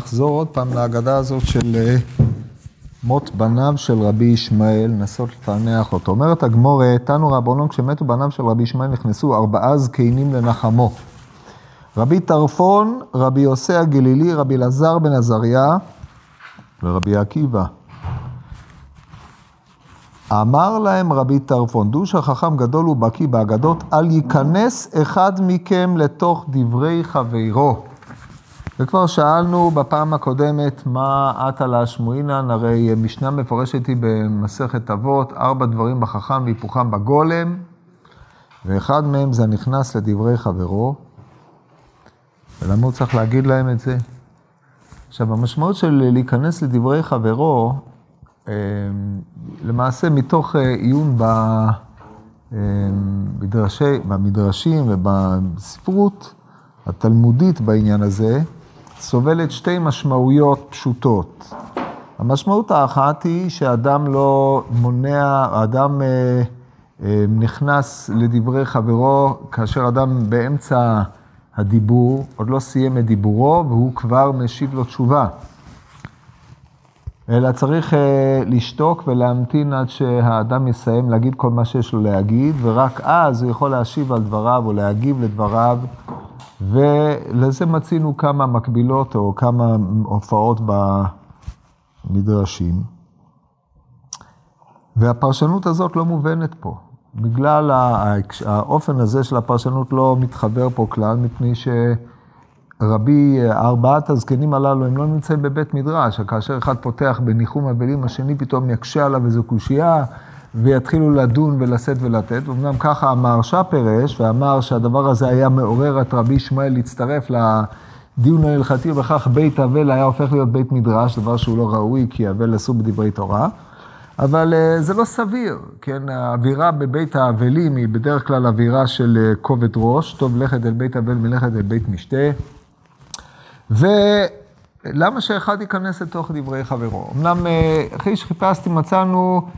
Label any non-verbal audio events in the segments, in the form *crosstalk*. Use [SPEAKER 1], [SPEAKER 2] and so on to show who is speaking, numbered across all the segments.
[SPEAKER 1] נחזור עוד פעם להגדה הזאת של אה, מות בניו של רבי ישמעאל, לנסות לפענח אותו. אומרת הגמורה, תנו רבונון, כשמתו בניו של רבי ישמעאל נכנסו ארבעה זקנים לנחמו. רבי טרפון, רבי יוסי הגלילי, רבי אלעזר בן עזריה ורבי עקיבא. אמר להם רבי טרפון, דוש החכם גדול ובקיא באגדות, אל ייכנס אחד מכם לתוך דברי חברו. וכבר שאלנו בפעם הקודמת מה עטה להשמועינן, הרי משנה מפורשת היא במסכת אבות, ארבע דברים בחכם והיפוכם בגולם, ואחד מהם זה הנכנס לדברי חברו. ולמה הוא צריך להגיד להם את זה? עכשיו, המשמעות של להיכנס לדברי חברו, אה, למעשה מתוך אה, עיון במדרשי, אה, במדרשים ובספרות התלמודית בעניין הזה, סובלת שתי משמעויות פשוטות. המשמעות האחת היא שאדם לא מונע, האדם נכנס לדברי חברו כאשר אדם באמצע הדיבור, עוד לא סיים את דיבורו והוא כבר משיב לו תשובה. אלא צריך uh, לשתוק ולהמתין עד שהאדם יסיים להגיד כל מה שיש לו להגיד, ורק אז הוא יכול להשיב על דבריו או להגיב לדבריו, ולזה מצינו כמה מקבילות או כמה הופעות במדרשים. והפרשנות הזאת לא מובנת פה. בגלל האופן הזה של הפרשנות לא מתחבר פה כלל, מפני שרבי, ארבעת הזקנים הללו הם לא נמצאים בבית מדרש, כאשר אחד פותח בניחום אבלים, השני פתאום יקשה עליו איזו קושייה, ויתחילו לדון ולשאת ולתת. אמנם ככה אמר שפרש, ואמר שהדבר הזה היה מעורר את רבי ישמעאל להצטרף לדיון ההלכתי, ובכך בית אבל היה הופך להיות בית מדרש, דבר שהוא לא ראוי, כי אבל אסור בדברי תורה. אבל אה, זה לא סביר, כן? האווירה בבית האבלים היא בדרך כלל אווירה של אה, כובד ראש, טוב לכת אל בית אבל מלכת אל בית משתה. ולמה שאחד ייכנס לתוך דברי חברו? אמנם אה, אחרי שחיפשתי מצאנו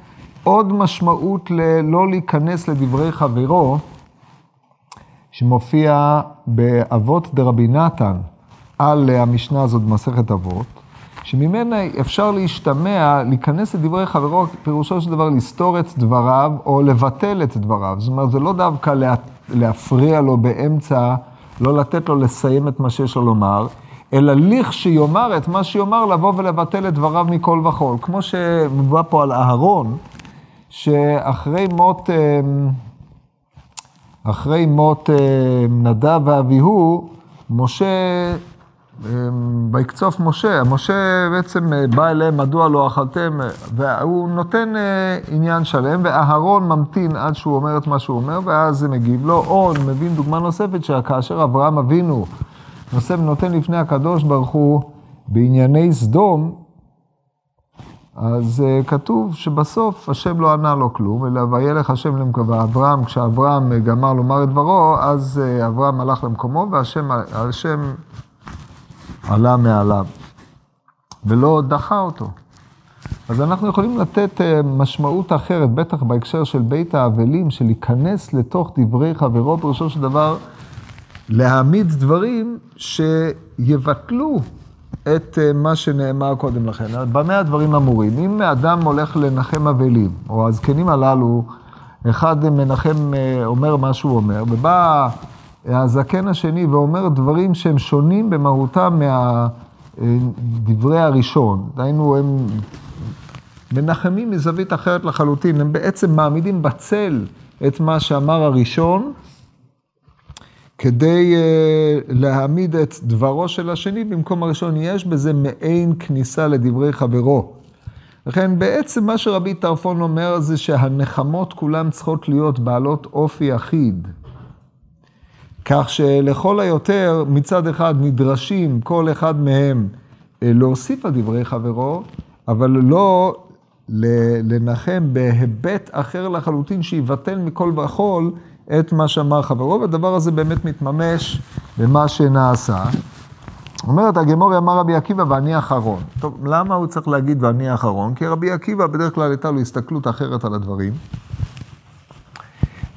[SPEAKER 1] עוד משמעות ללא להיכנס לדברי חברו, שמופיע באבות דרבי נתן על המשנה הזאת במסכת אבות. שממנה אפשר להשתמע, להיכנס לדברי חברו, פירושו של דבר לסתור את דבריו או לבטל את דבריו. זאת אומרת, זה לא דווקא לה, להפריע לו באמצע, לא לתת לו לסיים את מה שיש לו לומר, אלא לכשיאמר את מה שיאמר, לבוא ולבטל את דבריו מכל וכול. כמו שמובא פה על אהרון, שאחרי מות, אה, אחרי מות אה, נדב ואביהו, משה ויקצוף משה, משה בעצם אה, בא אליהם, מדוע לא אכלתם, והוא נותן אה, עניין שלם, ואהרון ממתין עד שהוא אומר את מה שהוא אומר, ואז מגיב לו. או מבין דוגמה נוספת, שכאשר אברהם אבינו נושא ונותן לפני הקדוש ברוך הוא בענייני סדום, אז uh, כתוב שבסוף השם לא ענה לו כלום, אלא וילך השם למקומו. אברהם, כשאברהם גמר לומר את דברו, אז uh, אברהם הלך למקומו, והשם עלה מעליו, ולא דחה אותו. אז אנחנו יכולים לתת אה, משמעות אחרת, בטח בהקשר של בית האבלים, של להיכנס לתוך דברי חברו, פירושו של דבר, להעמיד דברים שיבטלו את אה, מה שנאמר קודם לכן. במה הדברים אמורים? אם אדם הולך לנחם אבלים, או הזקנים הללו, אחד מנחם אה, אומר מה שהוא אומר, ובא הזקן השני ואומר דברים שהם שונים במהותם מהדברי הראשון. דהיינו, הם מנחמים מזווית אחרת לחלוטין, הם בעצם מעמידים בצל את מה שאמר הראשון, כדי uh, להעמיד את דברו של השני במקום הראשון. יש בזה מעין כניסה לדברי חברו. לכן בעצם מה שרבי טרפון אומר זה שהנחמות כולן צריכות להיות בעלות אופי אחיד. כך שלכל היותר מצד אחד נדרשים כל אחד מהם אה, להוסיף על דברי חברו, אבל לא לנחם בהיבט אחר לחלוטין שיבטל מכל וכול את מה שאמר חברו, והדבר הזה באמת מתממש במה שנעשה. אומרת הגמורי אמר רבי עקיבא ואני אחרון. טוב, למה הוא צריך להגיד ואני אחרון? כי רבי עקיבא בדרך כלל הייתה לו הסתכלות אחרת על הדברים.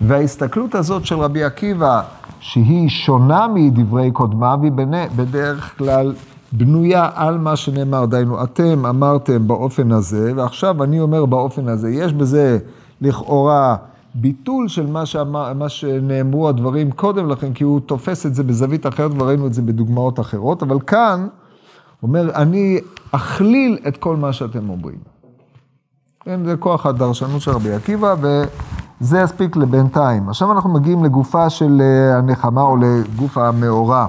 [SPEAKER 1] וההסתכלות הזאת של רבי עקיבא שהיא שונה מדברי קודמיו, היא בדרך כלל בנויה על מה שנאמר, דהיינו, אתם אמרתם באופן הזה, ועכשיו אני אומר באופן הזה. יש בזה לכאורה ביטול של מה, שאמר, מה שנאמרו הדברים קודם לכן, כי הוא תופס את זה בזווית אחרת, וראינו את זה בדוגמאות אחרות, אבל כאן, הוא אומר, אני אכליל את כל מה שאתם אומרים. כן, זה כוח הדרשנות של רבי עקיבא, וזה יספיק לבינתיים. עכשיו אנחנו מגיעים לגופה של אה, הנחמה, או לגוף המאורע.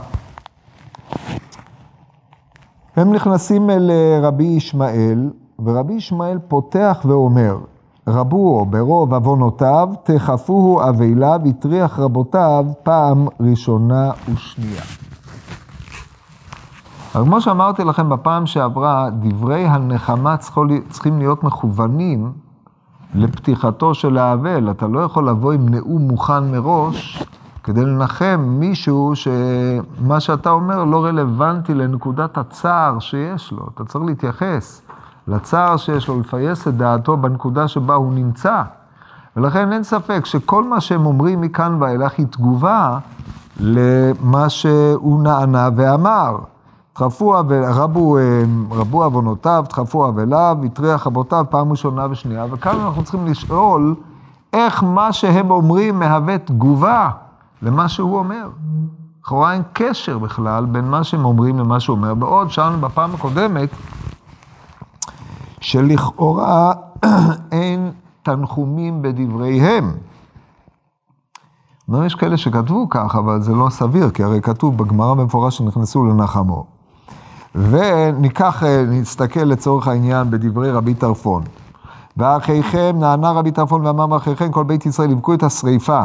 [SPEAKER 1] הם נכנסים אל אה, רבי ישמעאל, ורבי ישמעאל פותח ואומר, רבו ברוב עוונותיו, תכפוהו אבליו, הטריח רבותיו פעם ראשונה ושנייה. אבל כמו שאמרתי לכם בפעם שעברה, דברי הנחמה צריכים להיות מכוונים לפתיחתו של האבל. אתה לא יכול לבוא עם נאום מוכן מראש כדי לנחם מישהו שמה שאתה אומר לא רלוונטי לנקודת הצער שיש לו. אתה צריך להתייחס לצער שיש לו, לפייס את דעתו בנקודה שבה הוא נמצא. ולכן אין ספק שכל מה שהם אומרים מכאן ואילך היא תגובה למה שהוא נענה ואמר. דחפו רבו, רבו עוונותיו, דחפו אבליו, הטריח רבותיו פעם ראשונה ושנייה, וכאן אנחנו צריכים לשאול איך מה שהם אומרים מהווה תגובה למה שהוא אומר. לכאורה אין קשר בכלל בין מה שהם אומרים למה שהוא אומר, בעוד שאלנו בפעם הקודמת, שלכאורה *clears throat* אין תנחומים בדבריהם. יש כאלה שכתבו כך, אבל זה לא סביר, כי הרי כתוב בגמרא במפורש שנכנסו לנחמו. וניקח, אה, נסתכל לצורך העניין בדברי רבי טרפון. ואחיכם, נענה רבי טרפון ואמר ואחיכם, כל בית ישראל יבכו את השריפה.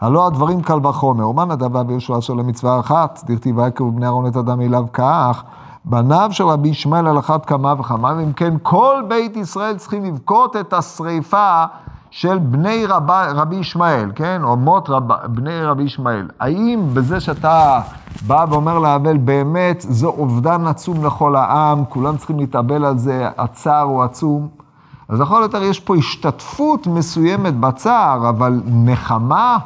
[SPEAKER 1] הלא הדברים קל וחומר. ומה נדב ויהושע אשר למצווה אחת, דכתיב ויקרבו בני אהרון את אדם אליו כך, בניו של רבי ישמעאל על אחת כמה וכמה, ואם כן כל בית ישראל צריכים לבכות את השריפה של בני רב, רבי ישמעאל, כן? או מות רב, בני רבי ישמעאל. האם בזה שאתה בא ואומר לאבל, באמת זה אובדן עצום לכל העם, כולם צריכים להתאבל על זה, הצער הוא עצום? אז לכל יותר יש פה השתתפות מסוימת בצער, אבל נחמה,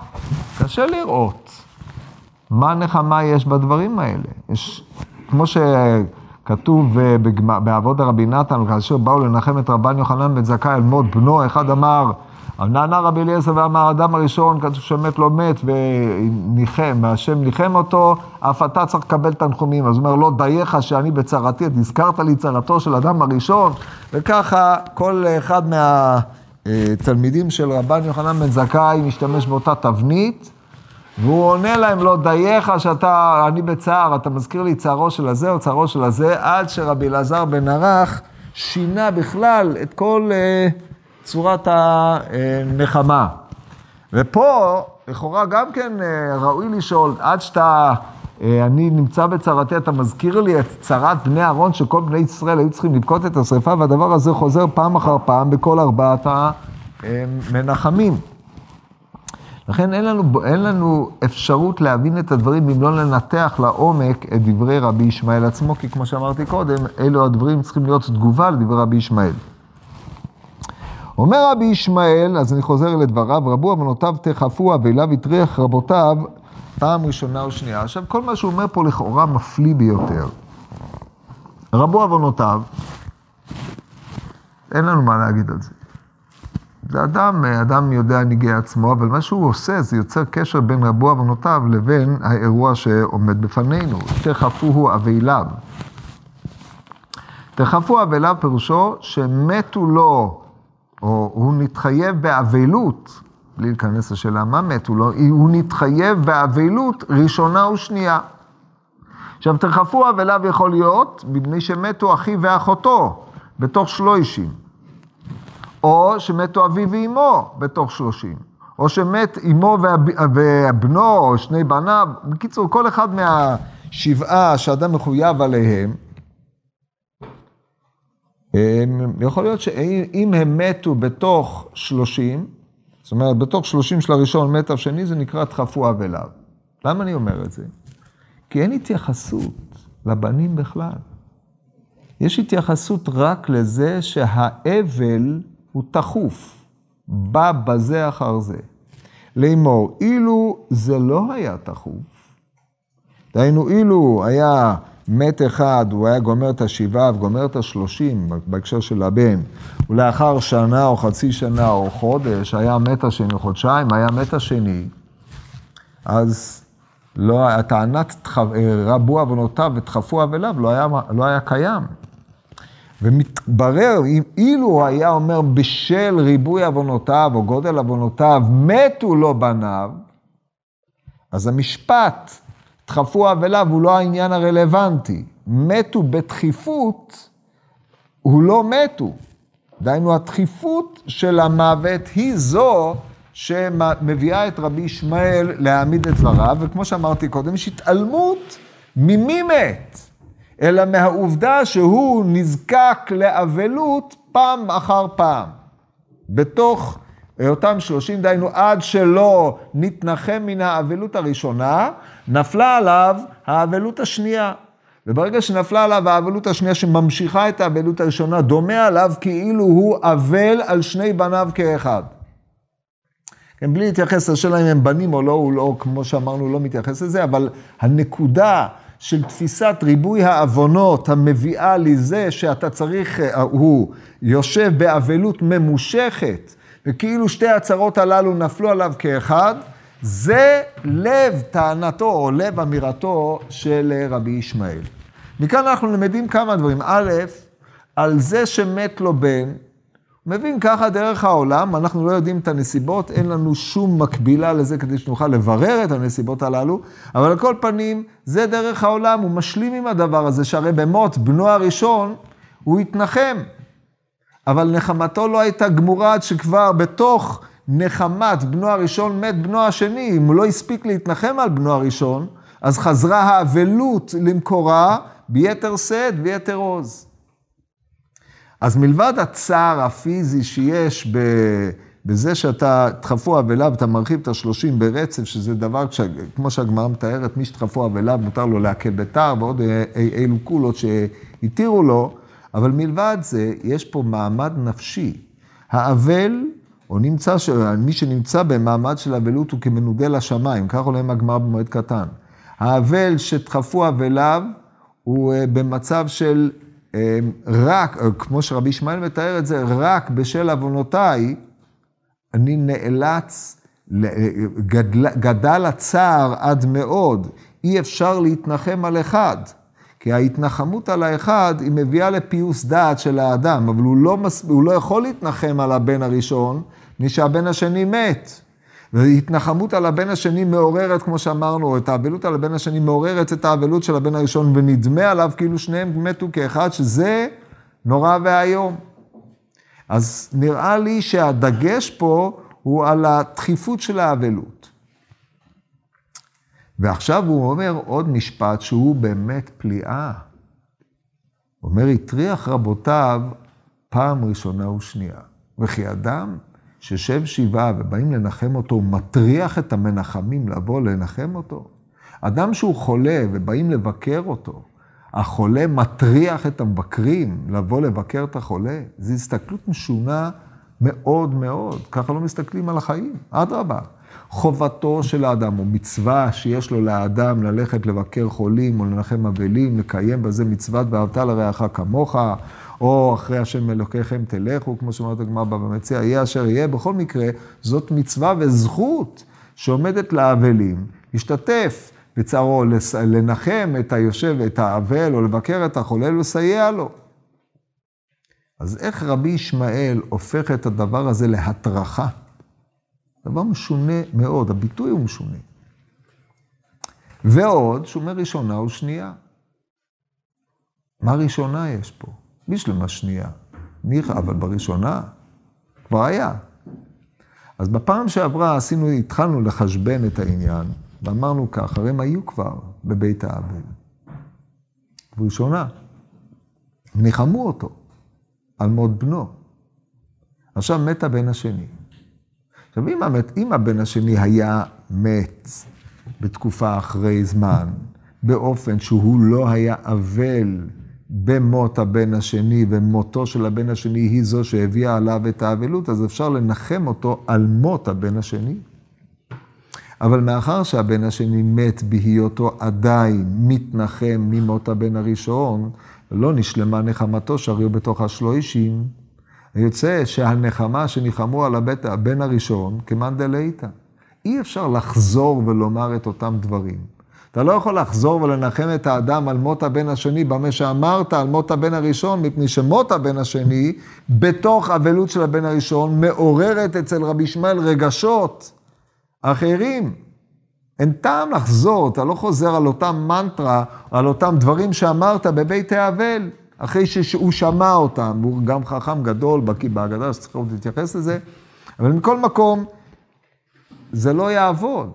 [SPEAKER 1] קשה לראות. מה נחמה יש בדברים האלה? יש, כמו שכתוב בעבוד הרבי נתן, כאשר באו לנחם את רבן יוחנן בן זכאי על מות בנו, אחד אמר, נענה רבי אליעזר ואמר, האדם הראשון, כתוב שמת לא מת וניחם, והשם ניחם אותו, אף אתה צריך לקבל תנחומים. אז הוא אומר, לא דייך שאני בצרתי, הזכרת לי צרתו של אדם הראשון, וככה כל אחד מהתלמידים של רבן יוחנן בן זכאי משתמש באותה תבנית, והוא עונה להם, לא דייך שאתה, אני בצער, אתה מזכיר לי צערו של הזה או צערו של הזה, עד שרבי אלעזר בן ערך שינה בכלל את כל... Uh, צורת הנחמה. ופה, לכאורה גם כן אה, ראוי לשאול, עד שאתה, אה, אני נמצא בצרתי, אתה מזכיר לי את צרת בני אהרון, שכל בני ישראל היו צריכים לבכות את השרפה, והדבר הזה חוזר פעם אחר פעם בכל ארבעת המנחמים. לכן אין לנו, אין לנו אפשרות להבין את הדברים אם לא לנתח לעומק את דברי רבי ישמעאל עצמו, כי כמו שאמרתי קודם, אלו הדברים צריכים להיות תגובה לדברי רבי ישמעאל. אומר רבי ישמעאל, אז אני חוזר לדבריו, רבו עוונותיו תכפו אבליו הטריח רבותיו פעם ראשונה או שנייה. עכשיו, כל מה שהוא אומר פה לכאורה מפליא ביותר. רבו עוונותיו, אין לנו מה להגיד על זה. זה אדם, אדם יודע ניגי עצמו, אבל מה שהוא עושה זה יוצר קשר בין רבו עוונותיו לבין האירוע שעומד בפנינו. תכפוהו אבליו. תכפו אבליו פירושו שמתו לו או הוא נתחייב באבלות, בלי להיכנס לשאלה מה מת, הוא, לא, הוא נתחייב באבלות ראשונה ושנייה. עכשיו, תרחפו אבליו יכול להיות, מפני שמתו אחי ואחותו בתוך שלושים, או שמתו אבי ואימו בתוך שלושים, או שמת אימו ובנו, או שני בניו, בקיצור, כל אחד מהשבעה שאדם מחויב עליהם, יכול להיות שאם הם מתו בתוך שלושים, זאת אומרת, בתוך שלושים של הראשון מת השני, זה נקרא דחפו אבליו. למה אני אומר את זה? כי אין התייחסות לבנים בכלל. יש התייחסות רק לזה שהאבל הוא תכוף, בא בזה אחר זה. לאמור, אילו זה לא היה תכוף, דהיינו, אילו היה מת אחד, הוא היה גומר את השבעה וגומר את השלושים, בהקשר של הבן, ולאחר שנה או חצי שנה או חודש, היה מת השני, חודשיים, היה מת השני, אז לא, הטענת רבו עוונותיו ודחפו אבליו לא היה, לא היה קיים. ומתברר, אילו הוא היה אומר בשל ריבוי עוונותיו או גודל עוונותיו, מתו לו בניו, אז המשפט, דחפו אבליו, הוא לא העניין הרלוונטי. מתו בדחיפות, הוא לא מתו. דהיינו, הדחיפות של המוות היא זו שמביאה את רבי ישמעאל להעמיד את דבריו, וכמו שאמרתי קודם, יש התעלמות ממי מת, אלא מהעובדה שהוא נזקק לאבלות פעם אחר פעם. בתוך אותם שלושים, דהיינו, עד שלא נתנחם מן האבלות הראשונה, נפלה עליו האבלות השנייה. וברגע שנפלה עליו האבלות השנייה שממשיכה את האבלות הראשונה, דומה עליו כאילו הוא אבל על שני בניו כאחד. כן, בלי להתייחס לשאלה אם הם בנים או לא, הוא לא, כמו שאמרנו, לא מתייחס לזה, אבל הנקודה של תפיסת ריבוי העוונות המביאה לזה שאתה צריך, אה, הוא יושב באבלות ממושכת, וכאילו שתי הצהרות הללו נפלו עליו כאחד, זה לב טענתו או לב אמירתו של רבי ישמעאל. מכאן אנחנו למדים כמה דברים. א', על זה שמת לו בן, מבין ככה דרך העולם, אנחנו לא יודעים את הנסיבות, אין לנו שום מקבילה לזה כדי שנוכל לברר את הנסיבות הללו, אבל על כל פנים, זה דרך העולם, הוא משלים עם הדבר הזה, שהרי במות בנו הראשון, הוא התנחם. אבל נחמתו לא הייתה גמורה עד שכבר בתוך נחמת בנו הראשון מת בנו השני. אם הוא לא הספיק להתנחם על בנו הראשון, אז חזרה האבלות למקורה ביתר שאת, ביתר עוז. אז מלבד הצער הפיזי שיש בזה שאתה תדחפו אבליו ואתה מרחיב את השלושים ברצף, שזה דבר, כמו שהגמרא מתארת, מי שתדחפו אבליו מותר לו להקל בתר ועוד אילו קולות שהתירו לו, אבל מלבד זה, יש פה מעמד נפשי. האבל, או נמצא, מי שנמצא במעמד של אבלות הוא כמנודה לשמיים, כך עולה מהגמרא במועד קטן. האבל שדחפו אבליו הוא אה, במצב של רק, אה, כמו שרבי ישמעאל מתאר את זה, רק בשל עוונותיי, אני נאלץ, גדל, גדל הצער עד מאוד, אי אפשר להתנחם על אחד. כי ההתנחמות על האחד היא מביאה לפיוס דעת של האדם, אבל הוא לא, מס... הוא לא יכול להתנחם על הבן הראשון, מפני שהבן השני מת. והתנחמות על הבן השני מעוררת, כמו שאמרנו, את האבלות על הבן השני מעוררת את האבלות של הבן הראשון, ונדמה עליו כאילו שניהם מתו כאחד, שזה נורא ואיום. אז נראה לי שהדגש פה הוא על הדחיפות של האבלות. ועכשיו הוא אומר עוד משפט שהוא באמת פליאה. אומר, הטריח רבותיו פעם ראשונה ושנייה. וכי אדם שיושב שבעה ובאים לנחם אותו, הוא מטריח את המנחמים לבוא לנחם אותו. אדם שהוא חולה ובאים לבקר אותו, החולה מטריח את המבקרים לבוא לבקר את החולה, זו הסתכלות משונה מאוד מאוד. ככה לא מסתכלים על החיים, אדרבה. חובתו של האדם, או מצווה שיש לו לאדם ללכת לבקר חולים או לנחם אבלים, לקיים בזה מצוות ואהבת לרעך כמוך, או אחרי השם אלוקיכם תלכו, כמו שאומרת הגמרא בבא מציע, יהיה אשר יהיה. בכל מקרה, זאת מצווה וזכות שעומדת לאבלים, להשתתף בצערו, לנחם את היושב, את האבל, או לבקר את החולה, לסייע לו. אז איך רבי ישמעאל הופך את הדבר הזה להטרחה? דבר משונה מאוד, הביטוי הוא משונה. ועוד, שהוא אומר ראשונה ושנייה. מה ראשונה יש פה? בשלמה שנייה. ניחא, אבל בראשונה כבר היה. אז בפעם שעברה עשינו, התחלנו לחשבן את העניין, ואמרנו כך, הרי הם היו כבר בבית האבל. בראשונה. ניחמו אותו על מות בנו. עכשיו מת הבן השני. עכשיו, אם, המת, אם הבן השני היה מת בתקופה אחרי זמן, באופן שהוא לא היה אבל במות הבן השני, ומותו של הבן השני היא זו שהביאה עליו את האבלות, אז אפשר לנחם אותו על מות הבן השני. אבל מאחר שהבן השני מת בהיותו עדיין מתנחם ממות הבן הראשון, לא נשלמה נחמתו שהרי הוא בתוך השלושים, יוצא שהנחמה שניחמו על הבן הראשון, כמאן דלהיתא. אי אפשר לחזור ולומר את אותם דברים. אתה לא יכול לחזור ולנחם את האדם על מות הבן השני במה שאמרת על מות הבן הראשון, מפני שמות הבן השני, בתוך אבלות של הבן הראשון, מעוררת אצל רבי ישמעאל רגשות אחרים. אין טעם לחזור, אתה לא חוזר על אותם מנטרה, על אותם דברים שאמרת בבית האבל, אחרי שהוא שמע אותם, הוא גם חכם גדול, בקיא בהגדה, שצריך להתייחס לזה, אבל מכל מקום, זה לא יעבוד.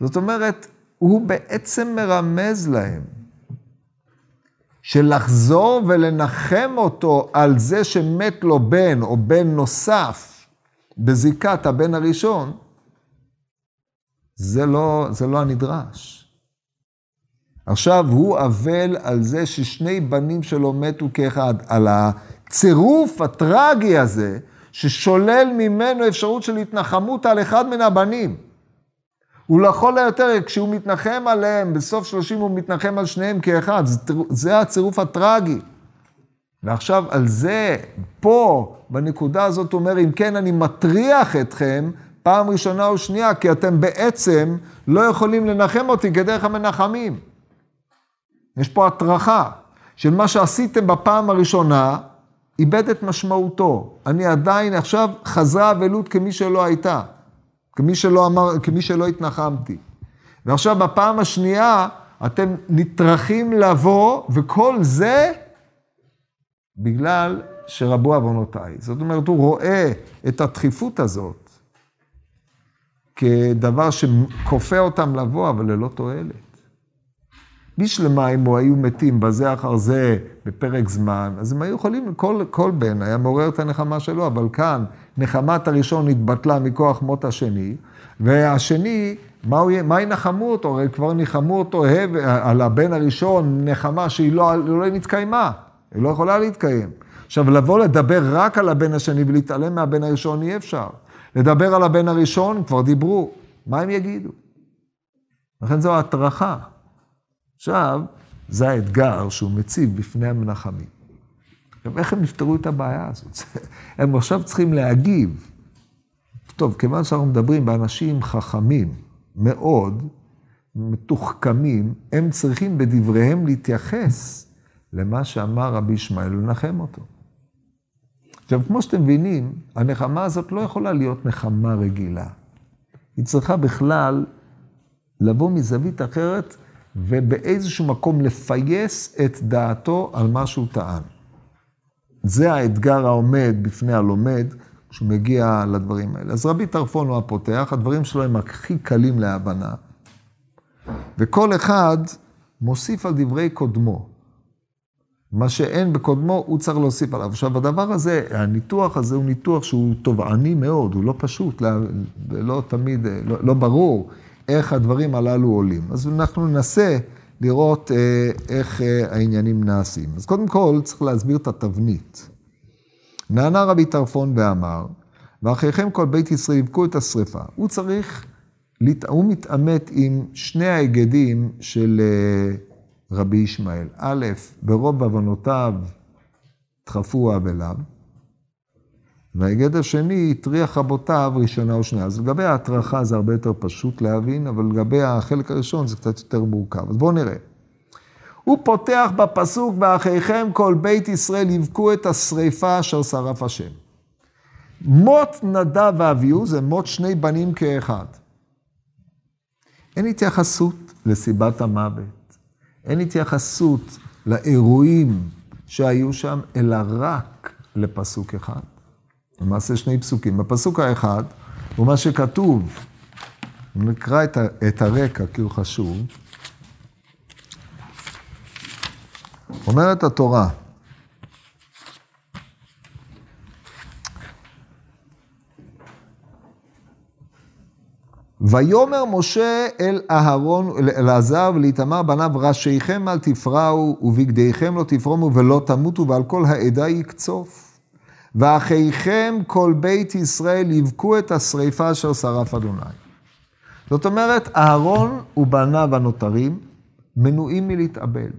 [SPEAKER 1] זאת אומרת, הוא בעצם מרמז להם שלחזור ולנחם אותו על זה שמת לו בן או בן נוסף בזיקת הבן הראשון, זה לא, זה לא הנדרש. עכשיו הוא אבל על זה ששני בנים שלו מתו כאחד, על הצירוף הטרגי הזה, ששולל ממנו אפשרות של התנחמות על אחד מן הבנים. הוא לכל היותר, כשהוא מתנחם עליהם, בסוף שלושים הוא מתנחם על שניהם כאחד, זה, זה הצירוף הטרגי. ועכשיו על זה, פה, בנקודה הזאת, הוא אומר, אם כן, אני מטריח אתכם פעם ראשונה או שנייה, כי אתם בעצם לא יכולים לנחם אותי כדרך המנחמים. יש פה הטרחה של מה שעשיתם בפעם הראשונה, איבד את משמעותו. אני עדיין עכשיו חזרה אבלות כמי שלא הייתה. כמי שלא אמר, כמי שלא התנחמתי. ועכשיו בפעם השנייה אתם נטרחים לבוא, וכל זה בגלל שרבו עוונותיי. זאת אומרת, הוא רואה את הדחיפות הזאת כדבר שכופה אותם לבוא, אבל ללא תועלת. בשלמה אם הוא היו מתים בזה אחר זה בפרק זמן, אז הם היו יכולים, כל, כל בן היה מעורר את הנחמה שלו, אבל כאן נחמת הראשון התבטלה מכוח מות השני, והשני, מה, הוא, מה ינחמו אותו? הרי כבר ניחמו אותו הב, על הבן הראשון נחמה שהיא לא, לא נתקיימה, היא לא יכולה להתקיים. עכשיו, לבוא לדבר רק על הבן השני ולהתעלם מהבן הראשון אי אפשר. לדבר על הבן הראשון, כבר דיברו, מה הם יגידו? לכן זו הטרחה. עכשיו, זה האתגר שהוא מציב בפני המנחמים. עכשיו, איך הם נפתרו את הבעיה הזאת? *laughs* הם עכשיו צריכים להגיב. טוב, כיוון שאנחנו מדברים באנשים חכמים מאוד, מתוחכמים, הם צריכים בדבריהם להתייחס למה שאמר רבי ישמעאל ולנחם אותו. עכשיו, כמו שאתם מבינים, הנחמה הזאת לא יכולה להיות נחמה רגילה. היא צריכה בכלל לבוא מזווית אחרת ובאיזשהו מקום לפייס את דעתו על מה שהוא טען. זה האתגר העומד בפני הלומד כשהוא מגיע לדברים האלה. אז רבי טרפון הוא הפותח, הדברים שלו הם הכי קלים להבנה, וכל אחד מוסיף על דברי קודמו. מה שאין בקודמו, הוא צריך להוסיף עליו. עכשיו, הדבר הזה, הניתוח הזה הוא ניתוח שהוא תובעני מאוד, הוא לא פשוט, לא, לא תמיד, לא, לא ברור. איך הדברים הללו עולים. אז אנחנו ננסה לראות אה, איך אה, העניינים נעשים. אז קודם כל צריך להסביר את התבנית. נענה רבי טרפון ואמר, ואחריכם כל בית ישראל יבכו את השרפה. הוא צריך, הוא מתעמת עם שני ההיגדים של אה, רבי ישמעאל. א', ברוב עוונותיו דחפו אבליו. וההיגד השני הטריח רבותיו ראשונה או שנייה. אז לגבי ההטרחה זה הרבה יותר פשוט להבין, אבל לגבי החלק הראשון זה קצת יותר מורכב. אז בואו נראה. הוא פותח בפסוק, ואחיכם כל בית ישראל יבכו את השריפה אשר שרף השם. מות נדב ואביהו זה מות שני בנים כאחד. אין התייחסות לסיבת המוות, אין התייחסות לאירועים שהיו שם, אלא רק לפסוק אחד. למעשה שני פסוקים. בפסוק האחד הוא מה שכתוב, נקרא את, את הרקע כי הוא חשוב. אומרת התורה, ויאמר משה אל אהרון, אל עזר ולאיתמר בניו, ראשיכם אל תפרעו ובגדיכם לא תפרומו ולא תמותו ועל כל העדה יקצוף. ואחיכם כל בית ישראל יבכו את השריפה אשר שרף אדוני. זאת אומרת, אהרון ובניו הנותרים מנועים מלהתאבל.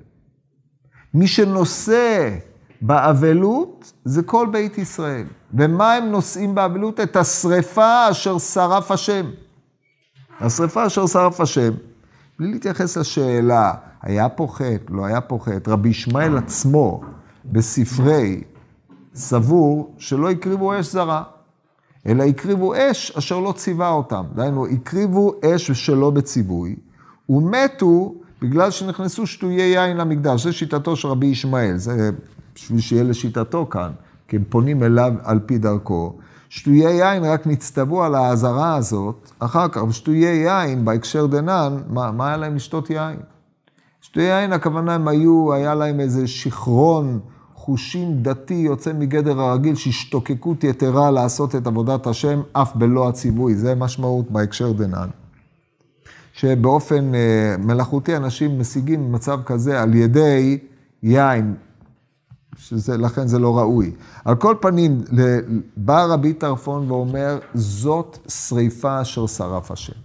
[SPEAKER 1] מי שנושא באבלות זה כל בית ישראל. ומה הם נושאים באבלות? את השרפה אשר שרף השם. השרפה אשר שרף השם. בלי להתייחס לשאלה, היה פה חטא, לא היה פה חטא, רבי ישמעאל עצמו בספרי סבור שלא הקריבו אש זרה, אלא הקריבו אש אשר לא ציווה אותם. דהיינו, הקריבו אש שלא בציווי, ומתו בגלל שנכנסו שטויי יין למקדש. זה שיטתו של רבי ישמעאל, זה בשביל שיהיה לשיטתו כאן, כי הם פונים אליו על פי דרכו. שטויי יין רק נצטוו על האזהרה הזאת, אחר כך, שטויי יין, בהקשר דנן, מה, מה היה להם לשתות יין? שטויי יין, הכוונה הם היו, היה להם איזה שיכרון חושים דתי יוצא מגדר הרגיל, שהשתוקקות יתרה לעשות את עבודת השם, אף בלא הציווי. זה משמעות בהקשר דנן. שבאופן אה, מלאכותי אנשים משיגים מצב כזה על ידי יין, שלכן זה לא ראוי. על כל פנים, בא רבי טרפון ואומר, זאת שריפה אשר שרף השם.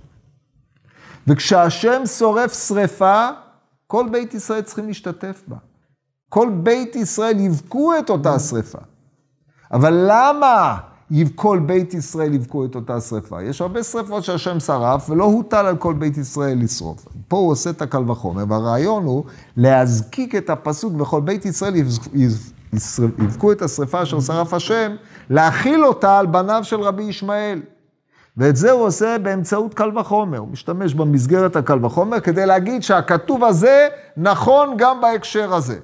[SPEAKER 1] וכשהשם שורף שריפה, כל בית ישראל צריכים להשתתף בה. כל בית ישראל יבכו את אותה שריפה. אבל למה כל בית ישראל יבכו את אותה שריפה? יש הרבה שריפות שהשם שרף, ולא הוטל על כל בית ישראל לשרוף. פה הוא עושה את הקל וחומר, והרעיון הוא להזקיק את הפסוק, וכל בית ישראל יבכו את השריפה אשר שרף השם, להכיל אותה על בניו של רבי ישמעאל. ואת זה הוא עושה באמצעות קל וחומר. הוא משתמש במסגרת הקל וחומר כדי להגיד שהכתוב הזה נכון גם בהקשר הזה.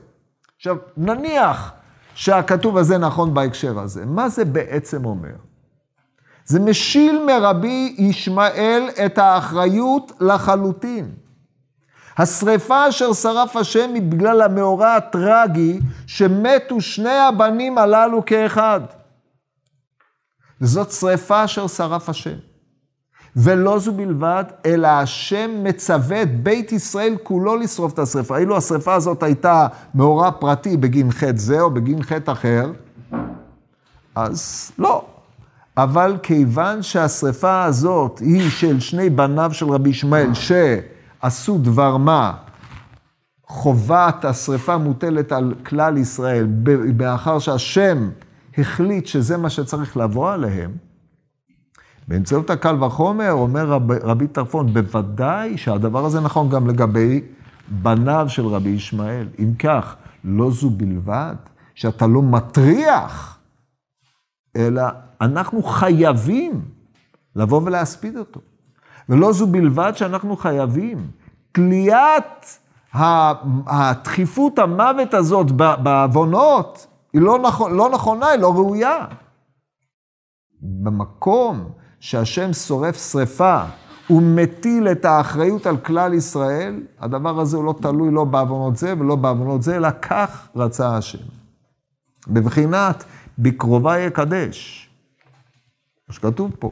[SPEAKER 1] עכשיו, נניח שהכתוב הזה נכון בהקשר הזה, מה זה בעצם אומר? זה משיל מרבי ישמעאל את האחריות לחלוטין. השרפה אשר שרף השם היא בגלל המאורע הטרגי שמתו שני הבנים הללו כאחד. וזאת שרפה אשר שרף השם. ולא זו בלבד, אלא השם מצווה את בית ישראל כולו לשרוף את השרפה. אילו השרפה הזאת הייתה מאורע פרטי בגין חטא זה או בגין חטא אחר, אז לא. אבל כיוון שהשרפה הזאת היא של שני בניו של רבי ישמעאל, שעשו דבר מה, חובת השרפה מוטלת על כלל ישראל, מאחר שהשם החליט שזה מה שצריך לבוא עליהם, באמצעות הקל וחומר, אומר רב, רבי טרפון, בוודאי שהדבר הזה נכון גם לגבי בניו של רבי ישמעאל. אם כך, לא זו בלבד שאתה לא מטריח, אלא אנחנו חייבים לבוא ולהספיד אותו. ולא זו בלבד שאנחנו חייבים. תליית הדחיפות המוות הזאת בעוונות, היא לא, נכון, לא נכונה, היא לא ראויה. במקום שהשם שורף שרפה, הוא מטיל את האחריות על כלל ישראל, הדבר הזה הוא לא תלוי לא בעוונות זה ולא בעוונות זה, אלא כך רצה השם. בבחינת בקרובה יקדש, מה שכתוב פה.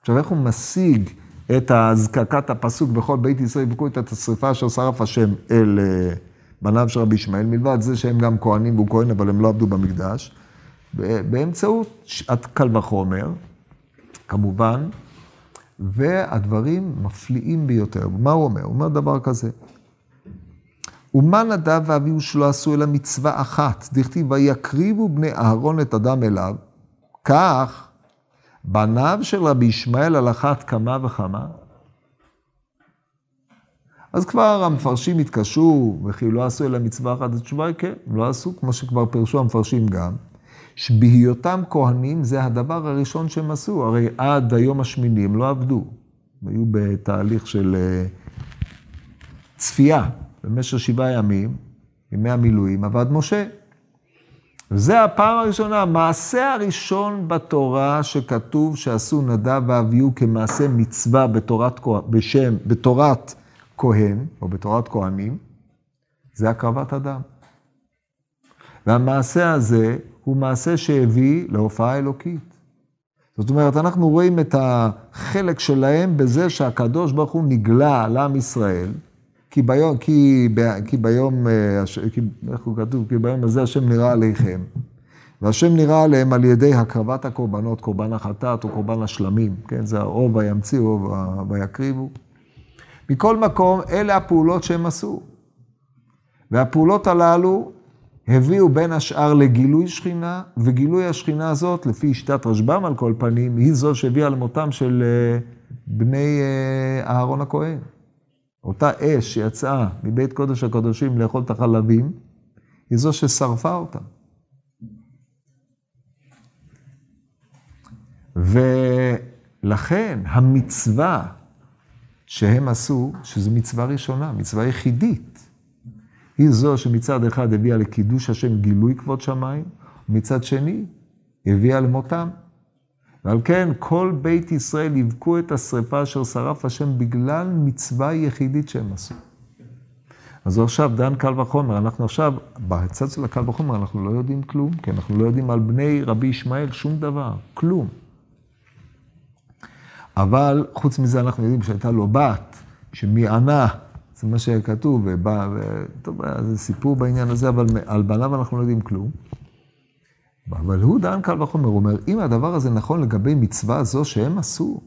[SPEAKER 1] עכשיו, איך הוא משיג את הזקקת הפסוק בכל בית ישראל יבכו את השרפה אשר שרף השם אל אה, בניו של רבי ישמעאל, מלבד זה שהם גם כהנים והוא כהן, אבל הם לא עבדו במקדש, באמצעות קל וחומר, כמובן, והדברים מפליאים ביותר. מה הוא אומר? הוא אומר דבר כזה. ומה נדב ואביהו שלא עשו אלא מצווה אחת, דכתיב ויקריבו בני אהרון את הדם אליו, כך בניו של רבי ישמעאל על אחת כמה וכמה. אז כבר המפרשים התקשו, וכי לא עשו אלא מצווה אחת, התשובה היא כן, לא עשו, כמו שכבר פירשו המפרשים גם. שבהיותם כהנים זה הדבר הראשון שהם עשו, הרי עד היום השמיני הם לא עבדו. הם היו בתהליך של אה, צפייה במשך שבעה ימים, ימי המילואים, עבד משה. וזה הפעם הראשונה, המעשה הראשון בתורה שכתוב שעשו נדב ואביהו כמעשה מצווה בתורת, בשם, בתורת כהן, או בתורת כהנים, זה הקרבת אדם. והמעשה הזה הוא מעשה שהביא להופעה אלוקית. זאת אומרת, אנחנו רואים את החלק שלהם בזה שהקדוש ברוך הוא נגלה לעם ישראל, כי ביום, כי, כי ביום, אה, כי, איך הוא כתוב? כי ביום הזה השם נראה עליכם. והשם נראה עליהם על ידי הקרבת הקורבנות, קורבן החטאת או קורבן השלמים, כן? זה או וימציאו או ויקריבו. מכל מקום, אלה הפעולות שהם עשו. והפעולות הללו הביאו בין השאר לגילוי שכינה, וגילוי השכינה הזאת, לפי שיטת רשב"ם על כל פנים, היא זו שהביאה למותם של אה, בני אה, אהרון הכהן. אותה אש שיצאה מבית קודש הקודשים לאכול את החלבים, היא זו ששרפה אותם. ולכן המצווה שהם עשו, שזו מצווה ראשונה, מצווה יחידית, היא זו שמצד אחד הביאה לקידוש השם גילוי כבוד שמיים, ומצד שני הביאה למותם. ועל כן כל בית ישראל יבכו את השרפה אשר שרף השם בגלל מצווה יחידית שהם עשו. אז עכשיו דן קל וחומר, אנחנו עכשיו, בצד של הקל וחומר אנחנו לא יודעים כלום, כי אנחנו לא יודעים על בני רבי ישמעאל שום דבר, כלום. אבל חוץ מזה אנחנו יודעים שהייתה לו בת, שמיענה, זה מה שכתוב, ובא, טוב, זה סיפור בעניין הזה, אבל על בניו אנחנו לא יודעים כלום. אבל הוא דן קל וחומר, הוא אומר, אם הדבר הזה נכון לגבי מצווה זו שהם עשו,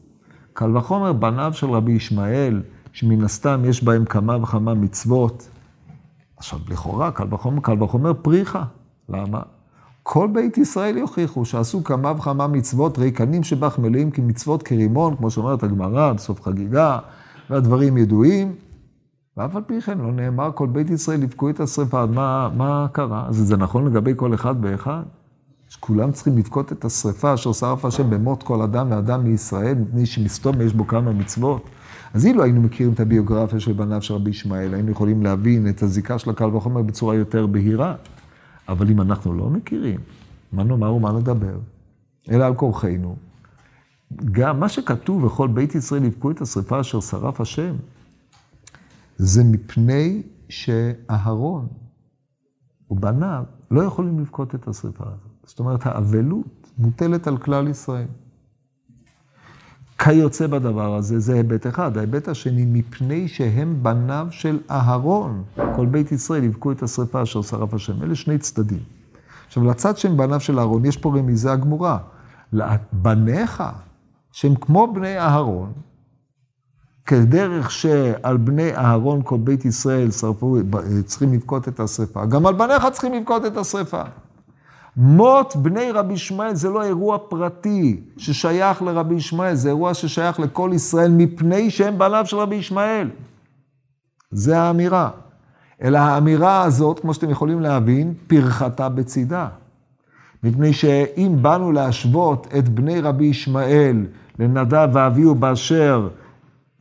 [SPEAKER 1] קל וחומר בניו של רבי ישמעאל, שמן הסתם יש בהם כמה וכמה מצוות. עכשיו, לכאורה, קל וחומר, קל וחומר פריחה. למה? כל בית ישראל יוכיחו שעשו כמה וכמה מצוות ריקנים שבך מלאים כמצוות כרימון, כמו שאומרת הגמרא, בסוף חגיגה, והדברים ידועים. ואף על פי כן לא נאמר כל בית ישראל יבכו את השרפה, מה, מה קרה? אז זה נכון לגבי כל אחד ואחד? שכולם צריכים לבכות את השרפה אשר שרף השם במות כל אדם ואדם מישראל, מפני שמסתום יש בו כמה מצוות. אז אילו היינו מכירים את הביוגרפיה של בניו של רבי ישמעאל, היינו יכולים להבין את הזיקה של הקל וחומר בצורה יותר בהירה. אבל אם אנחנו לא מכירים, מה נאמר ומה נדבר? אלא על כורחנו. גם מה שכתוב, וכל בית ישראל יבכו את השרפה אשר שרף השם, זה מפני שאהרון ובניו לא יכולים לבכות את השרפה הזאת. זאת אומרת, האבלות מוטלת על כלל ישראל. כיוצא בדבר הזה, זה היבט אחד. ההיבט השני, מפני שהם בניו של אהרון. כל בית ישראל יבכו את השרפה אשר שרף השם. אלה שני צדדים. עכשיו, לצד שהם בניו של אהרון, יש פה רמיזה גמורה. בניך, שהם כמו בני אהרון, כדרך שעל בני אהרון כל בית ישראל שרפו, צריכים לבכות את השרפה, גם על בניך צריכים לבכות את השרפה. מות בני רבי ישמעאל זה לא אירוע פרטי ששייך לרבי ישמעאל, זה אירוע ששייך לכל ישראל מפני שהם בניו של רבי ישמעאל. זה האמירה. אלא האמירה הזאת, כמו שאתם יכולים להבין, פרחתה בצידה. מפני שאם באנו להשוות את בני רבי ישמעאל לנדב ואביהו באשר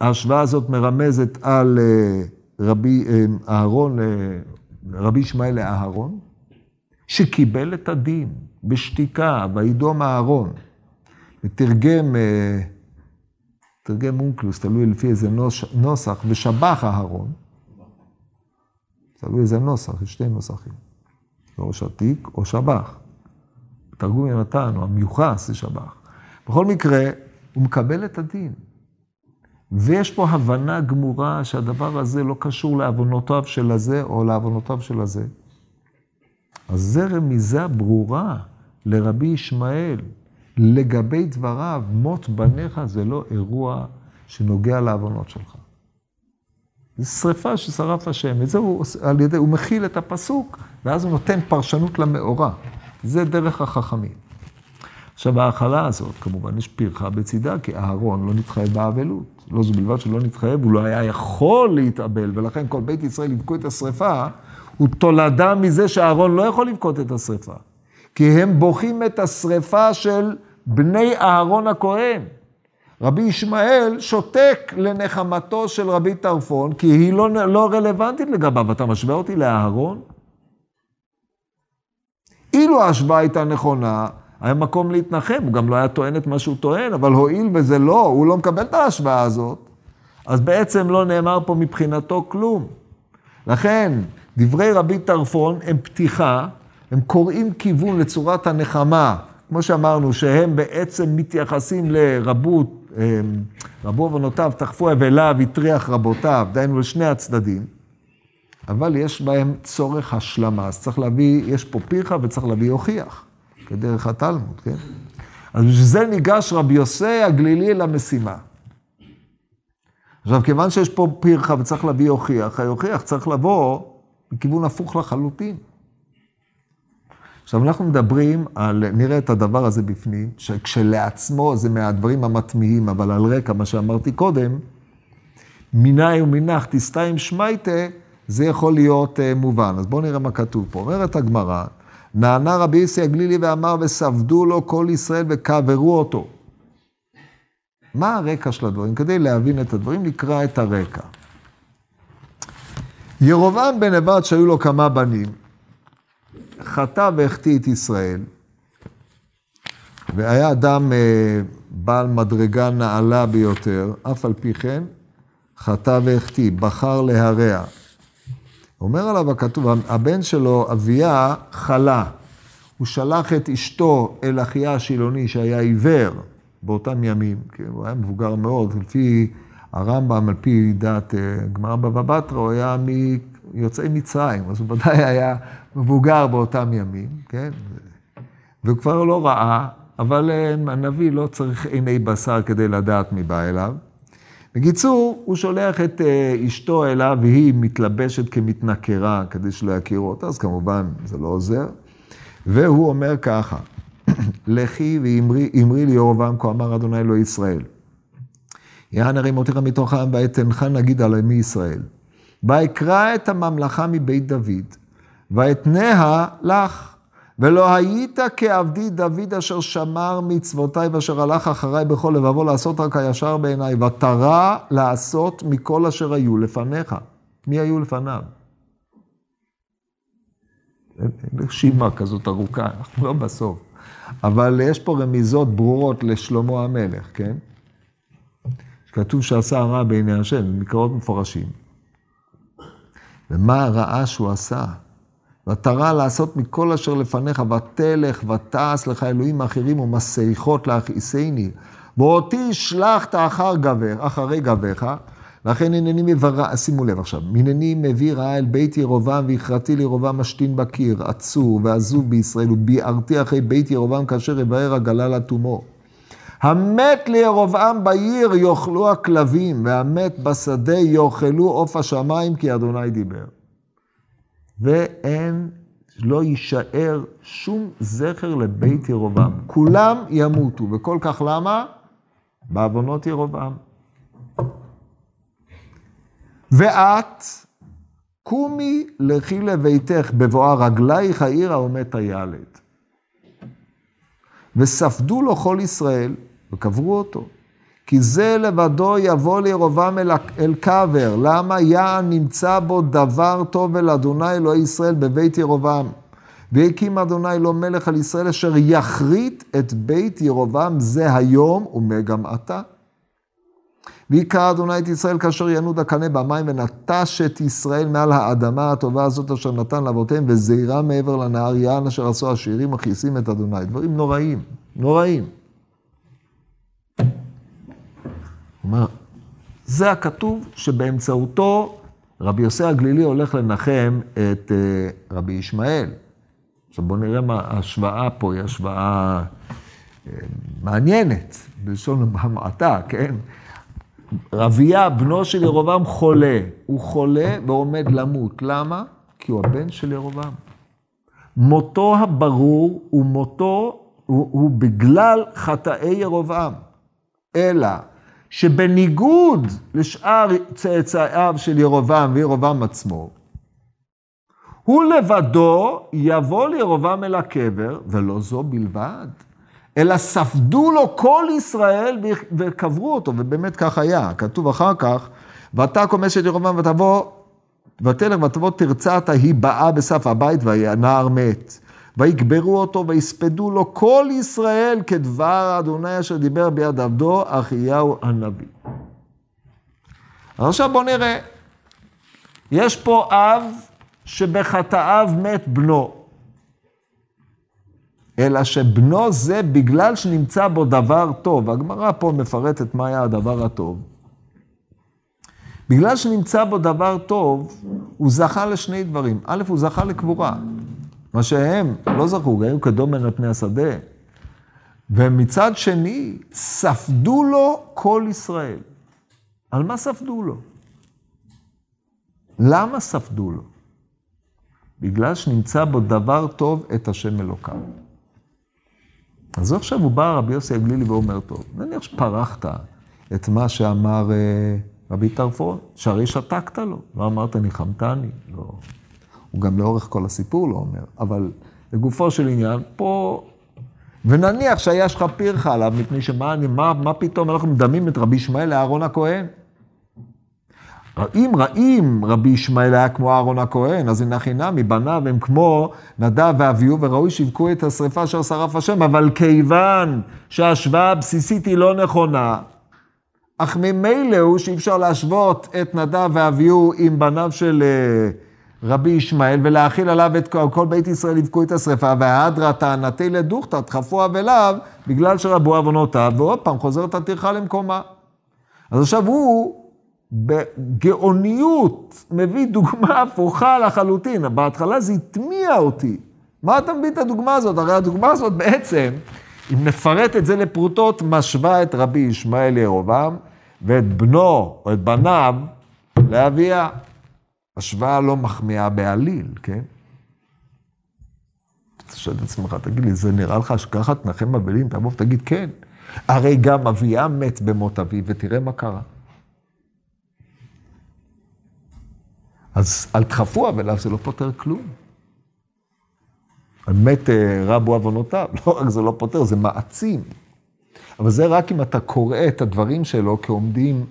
[SPEAKER 1] ההשוואה הזאת מרמזת על אה, רבי אה, אהרון, אה, רבי ישמעאל לאהרון, שקיבל את הדין בשתיקה, וידום אהרון. ותרגם, תרגם אונקלוס, תלוי לפי איזה נוסח, ושבח אהרון. תלוי איזה נוסח, יש שתי נוסחים. או שתיק או שבח. תרגום יונתן, או המיוחס זה שבח. בכל מקרה, הוא מקבל את הדין. ויש פה הבנה גמורה שהדבר הזה לא קשור לעוונותיו של הזה או לעוונותיו של הזה. אז זה רמיזה ברורה לרבי ישמעאל. לגבי דבריו, מות בניך זה לא אירוע שנוגע לעוונות שלך. זו שריפה ששרף השם, וזה הוא, על ידי, הוא מכיל את הפסוק, ואז הוא נותן פרשנות למאורע. זה דרך החכמים. עכשיו, ההאכלה הזאת, כמובן, יש פרחה בצידה, כי אהרון לא נתחייב באבלות. לא זו בלבד שלא נתחייב, הוא לא היה יכול להתאבל, ולכן כל בית ישראל יבכו את השרפה, הוא תולדה מזה שאהרון לא יכול לבכות את השרפה. כי הם בוכים את השרפה של בני אהרון הכהן. רבי ישמעאל שותק לנחמתו של רבי טרפון, כי היא לא, לא רלוונטית לגביו. אתה משווה אותי לאהרון? אילו ההשוואה הייתה נכונה, היה מקום להתנחם, הוא גם לא היה טוען את מה שהוא טוען, אבל הואיל וזה לא, הוא לא מקבל את ההשוואה הזאת, אז בעצם לא נאמר פה מבחינתו כלום. לכן, דברי רבי טרפון הם פתיחה, הם קוראים כיוון לצורת הנחמה, כמו שאמרנו, שהם בעצם מתייחסים לרבות, אמ, רבו עוונותיו תחפו אבליו, הטריח רבותיו, דהיינו לשני הצדדים, אבל יש בהם צורך השלמה, אז צריך להביא, יש פה פירחה וצריך להביא הוכיח. כדרך התלמוד, כן? אז בשביל זה ניגש רבי יוסי הגלילי למשימה. עכשיו, כיוון שיש פה פרחה וצריך להביא הוכיח, היוכיח צריך לבוא מכיוון הפוך לחלוטין. עכשיו, אנחנו מדברים על, נראה את הדבר הזה בפנים, שכשלעצמו זה מהדברים המטמיעים, אבל על רקע מה שאמרתי קודם, מיני ומנח תסתיים שמייטה, זה יכול להיות uh, מובן. אז בואו נראה מה כתוב פה. אומרת הגמרא, נענה רבי יוסי הגלילי ואמר, וספדו לו כל ישראל וקברו אותו. מה הרקע של הדברים? כדי להבין את הדברים, נקרא את הרקע. ירובעם בן נבט, שהיו לו כמה בנים, חטא והחטיא את ישראל, והיה אדם אה, בעל מדרגה נעלה ביותר, אף על פי כן, חטא והחטיא, בחר להרע. אומר עליו הכתוב, הבן שלו, אביה, חלה. הוא שלח את אשתו אל אחיה השילוני שהיה עיוור באותם ימים, כי הוא היה מבוגר מאוד, לפי הרמב"ם, על פי דעת אה, גמרא בבא בתרא, הוא היה מיוצאי מצרים, אז הוא ודאי היה מבוגר באותם ימים, כן? והוא כבר לא ראה, אבל אה, הנביא לא צריך עיני בשר כדי לדעת מי בא אליו. בקיצור, הוא שולח את אה, אשתו אליו, והיא מתלבשת כמתנכרה כדי שלא יכירו אותה, אז כמובן זה לא עוזר. והוא אומר ככה, *clears throat* לכי ואמרי לירובעם, כה אמר אדוני אלוהי ישראל. יען הרי מותיך מתוך העם ואתנך נגיד עלי מי ישראל. ואקרא את הממלכה מבית דוד, ואתניה לך. ולא היית כעבדי דוד אשר שמר מצוותיי ואשר הלך אחריי בכל לבבו לעשות רק הישר בעיניי, ותרא לעשות מכל אשר היו לפניך. מי היו לפניו? אין רשימה כזאת ארוכה, אנחנו לא בסוף. אבל יש פה רמיזות ברורות לשלמה המלך, כן? כתוב שעשה רע בעיני השם, מקראות מפורשים. ומה הרעה שהוא עשה? ותרא לעשות מכל אשר לפניך, ותלך ותעש לך אלוהים אחרים ומסריחות להכעיסני. ואותי שלחת אחר גבר, אחרי גביך, לכן הנני מביא, שימו לב עכשיו, הנני מביא רעה אל בית ירובעם והכרתי לירובעם משתין בקיר, עצור ועזוב בישראל, וביערתי אחרי בית ירובעם כאשר יבאר הגלה לתומו. המת לירובעם בעיר יאכלו הכלבים, והמת בשדה יאכלו עוף השמיים, כי אדוני דיבר. ואין, לא יישאר שום זכר לבית ירובעם. כולם ימותו, וכל כך למה? בעוונות ירובעם. ואת, קומי לכי לביתך, בבואה רגלייך העירה ומת הילד. וספדו לו כל ישראל, וקברו אותו. כי זה לבדו יבוא לירובעם אל, אל קבר. למה יען נמצא בו דבר טוב אל אדוני אלוהי ישראל בבית ירובעם. והקים אדוני לו מלך על ישראל אשר יכרית את בית ירובעם זה היום ומגם עתה. ויקרא אדוני את ישראל כאשר ינוד הקנה במים ונטש את ישראל מעל האדמה הטובה הזאת אשר נתן לאבותיהם וזעירה מעבר לנהר יען אשר עשו השירים מכעיסים את אדוני. דברים נוראים, נוראים. אומר, זה הכתוב שבאמצעותו רבי יוסי הגלילי הולך לנחם את uh, רבי ישמעאל. עכשיו בואו נראה מה ההשוואה פה, היא השוואה uh, מעניינת, בלשון המעטה, כן? רביה, בנו של ירובעם, חולה. הוא חולה ועומד למות. למה? כי הוא הבן של ירובעם. מותו הברור הוא מותו, הוא, הוא בגלל חטאי ירובעם. אלא שבניגוד לשאר צאצאיו של ירובעם וירובעם עצמו, הוא לבדו יבוא לירובעם אל הקבר, ולא זו בלבד, אלא ספדו לו כל ישראל וקברו אותו, ובאמת כך היה. כתוב אחר כך, ואתה כומש את ירובעם ותבוא, ותלך ותבוא תרצעת, היא באה בסף הבית והנער מת. ויקברו אותו ויספדו לו כל ישראל כדבר אדוני אשר דיבר ביד עבדו, אחיהו הנביא. עכשיו בואו נראה. יש פה אב שבחטאיו מת בנו. אלא שבנו זה בגלל שנמצא בו דבר טוב. הגמרא פה מפרטת מה היה הדבר הטוב. בגלל שנמצא בו דבר טוב, הוא זכה לשני דברים. א', הוא זכה לקבורה. מה שהם לא זכו, היו כדומן על פני השדה. ומצד שני, ספדו לו כל ישראל. על מה ספדו לו? למה ספדו לו? בגלל שנמצא בו דבר טוב את השם אלוקיו. אז עכשיו הוא בא רבי יוסי הגלילי ואומר, טוב, נניח שפרחת את מה שאמר אה, רבי טרפון, שהרי שתקת לו, לא אמרת ניחמתני, לא. הוא גם לאורך כל הסיפור לא אומר, אבל לגופו של עניין, פה, ונניח שהיה שלך פירחה עליו, מפני שמה מה, מה פתאום אנחנו מדמים את רבי ישמעאל לאהרון הכהן? אם רעים רבי ישמעאל היה כמו אהרון הכהן, אז הנה חינמי, בניו הם כמו נדב ואביהו, וראוי שיבכו את השרפה אשר שרף השם, אבל כיוון שההשוואה הבסיסית היא לא נכונה, אך ממילא הוא שאי אפשר להשוות את נדב ואביהו עם בניו של אה, רבי ישמעאל, ולהכיל עליו את כל, כל בית ישראל יבכו את השרפה, והאדרא טענתי לדוכתא, דחפו אבליו, בגלל שרבו עוונותיו, ועוד פעם חוזרת הטרחה למקומה. אז עכשיו הוא בגאוניות מביא דוגמה הפוכה לחלוטין. בהתחלה זה הטמיע אותי. מה אתה מביא את הדוגמה הזאת? הרי הדוגמה הזאת בעצם, אם נפרט את זה לפרוטות, משווה את רבי ישמעאל ירובעם ואת בנו או את בניו לאביה. השוואה לא מחמיאה בעליל, כן? אתה שואל את עצמך, תגיד לי, זה נראה לך שככה תנחם אבלים? תבוא ותגיד כן. הרי גם אביה מת במות אביו, ותראה מה קרה. אז אל תחפו אבליו, זה לא פותר כלום. באמת אה, רבו עוונותיו, *laughs* לא רק זה לא פותר, זה מעצים. אבל זה רק אם אתה קורא את הדברים שלו כעומדים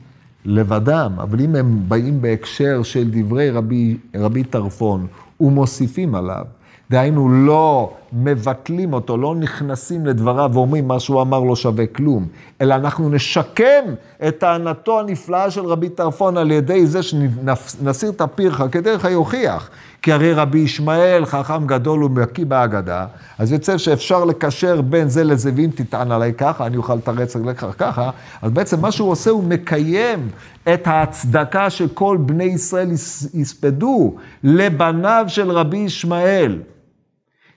[SPEAKER 1] לבדם, אבל אם הם באים בהקשר של דברי רבי, רבי טרפון ומוסיפים עליו, דהיינו, לא מבטלים אותו, לא נכנסים לדבריו ואומרים מה שהוא אמר לא שווה כלום, אלא אנחנו נשקם את טענתו הנפלאה של רבי טרפון על ידי זה שנסיר את הפירחה כדרך היוכיח. כי הרי רבי ישמעאל, חכם גדול ומקיא בהגדה, אז יוצא שאפשר לקשר בין זה לזה, ואם תטען עליי ככה, אני אוכל לתרץ רגליך ככה, אז בעצם מה שהוא עושה, הוא מקיים את ההצדקה שכל בני ישראל יספדו לבניו של רבי ישמעאל.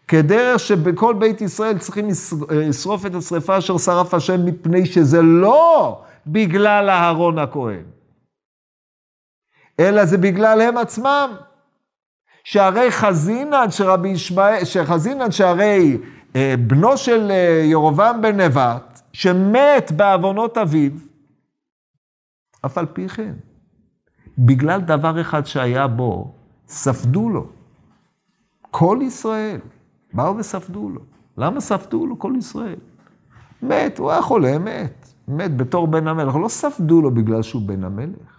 [SPEAKER 1] כדרך שבכל בית ישראל צריכים לשרוף את השרפה אשר שרף השם, מפני שזה לא בגלל אהרון הכהן, אלא זה בגלל הם עצמם. שהרי חזינן שרבי ישמעאל, שחזינן שהרי אה, בנו של אה, ירובעם בן נבט, שמת בעוונות אביו, אף על פי כן, בגלל דבר אחד שהיה בו, ספדו לו. כל ישראל. באו וספדו לו. למה ספדו לו כל ישראל? מת, הוא היה חולה, מת. מת בתור בן המלך. לא ספדו לו בגלל שהוא בן המלך.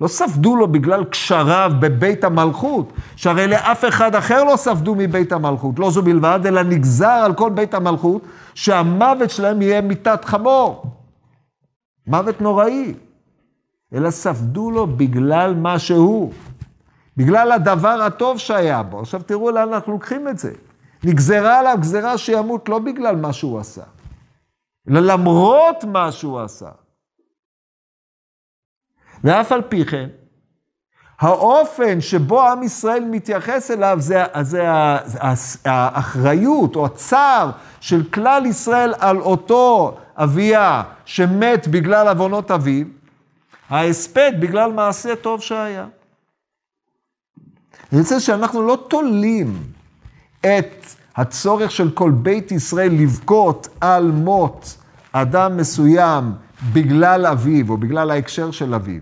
[SPEAKER 1] לא ספדו לו בגלל קשריו בבית המלכות, שהרי לאף אחד אחר לא ספדו מבית המלכות. לא זו בלבד, אלא נגזר על כל בית המלכות שהמוות שלהם יהיה מיתת חמור. מוות נוראי. אלא ספדו לו בגלל מה שהוא. בגלל הדבר הטוב שהיה בו. עכשיו תראו לאן אנחנו לוקחים את זה. נגזרה עליו גזרה שימות לא בגלל מה שהוא עשה, אלא למרות מה שהוא עשה. ואף על פי כן, האופן שבו עם ישראל מתייחס אליו זה, זה האחריות או הצער של כלל ישראל על אותו אביה שמת בגלל עוונות אביו, ההספד בגלל מעשה טוב שהיה. אני רוצה שאנחנו לא תולים את הצורך של כל בית ישראל לבכות על מות אדם מסוים בגלל אביו, או בגלל ההקשר של אביו,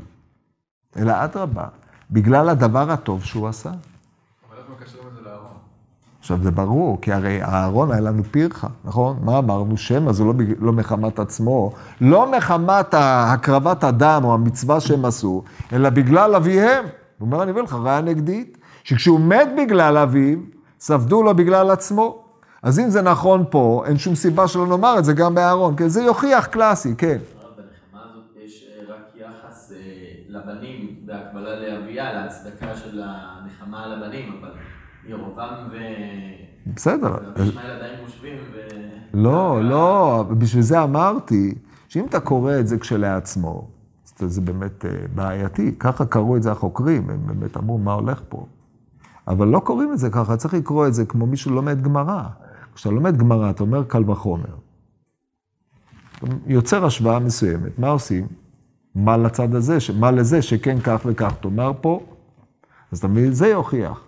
[SPEAKER 1] אלא אדרבה, בגלל הדבר הטוב שהוא עשה. אבל
[SPEAKER 2] איך מקשרים את זה לאהרון?
[SPEAKER 1] עכשיו, זה ברור, כי הרי אהרון היה לנו פירחה, נכון? מה אמרנו? שמא זה לא, לא מחמת עצמו, לא מחמת הקרבת הדם או המצווה שהם עשו, אלא בגלל אביהם. הוא אומר, אני אביא לך ראיה נגדית, שכשהוא מת בגלל אביו, ספדו לו בגלל עצמו. אז אם זה נכון פה, אין שום סיבה שלא נאמר את זה גם באהרון, כי זה יוכיח קלאסי, כן.
[SPEAKER 2] אה, אה, לבנים בהקבלה לאביה, להצדקה של הנחמה על הבנים, אבל ירובעם ו...
[SPEAKER 1] בסדר.
[SPEAKER 2] וישמעאל עדיין מושבים ו...
[SPEAKER 1] לא, לא, בשביל זה אמרתי, שאם אתה קורא את זה כשלעצמו, זה באמת אה, בעייתי. ככה קראו את זה החוקרים, הם באמת אמרו, מה הולך פה? אבל לא קוראים את זה ככה, צריך לקרוא את זה כמו מישהו לומד גמרא. כשאתה לומד גמרא, אתה אומר קל וחומר. יוצר השוואה מסוימת, מה עושים? מה לצד הזה, מה לזה שכן כך וכך תאמר פה, אז מבין, זה יוכיח.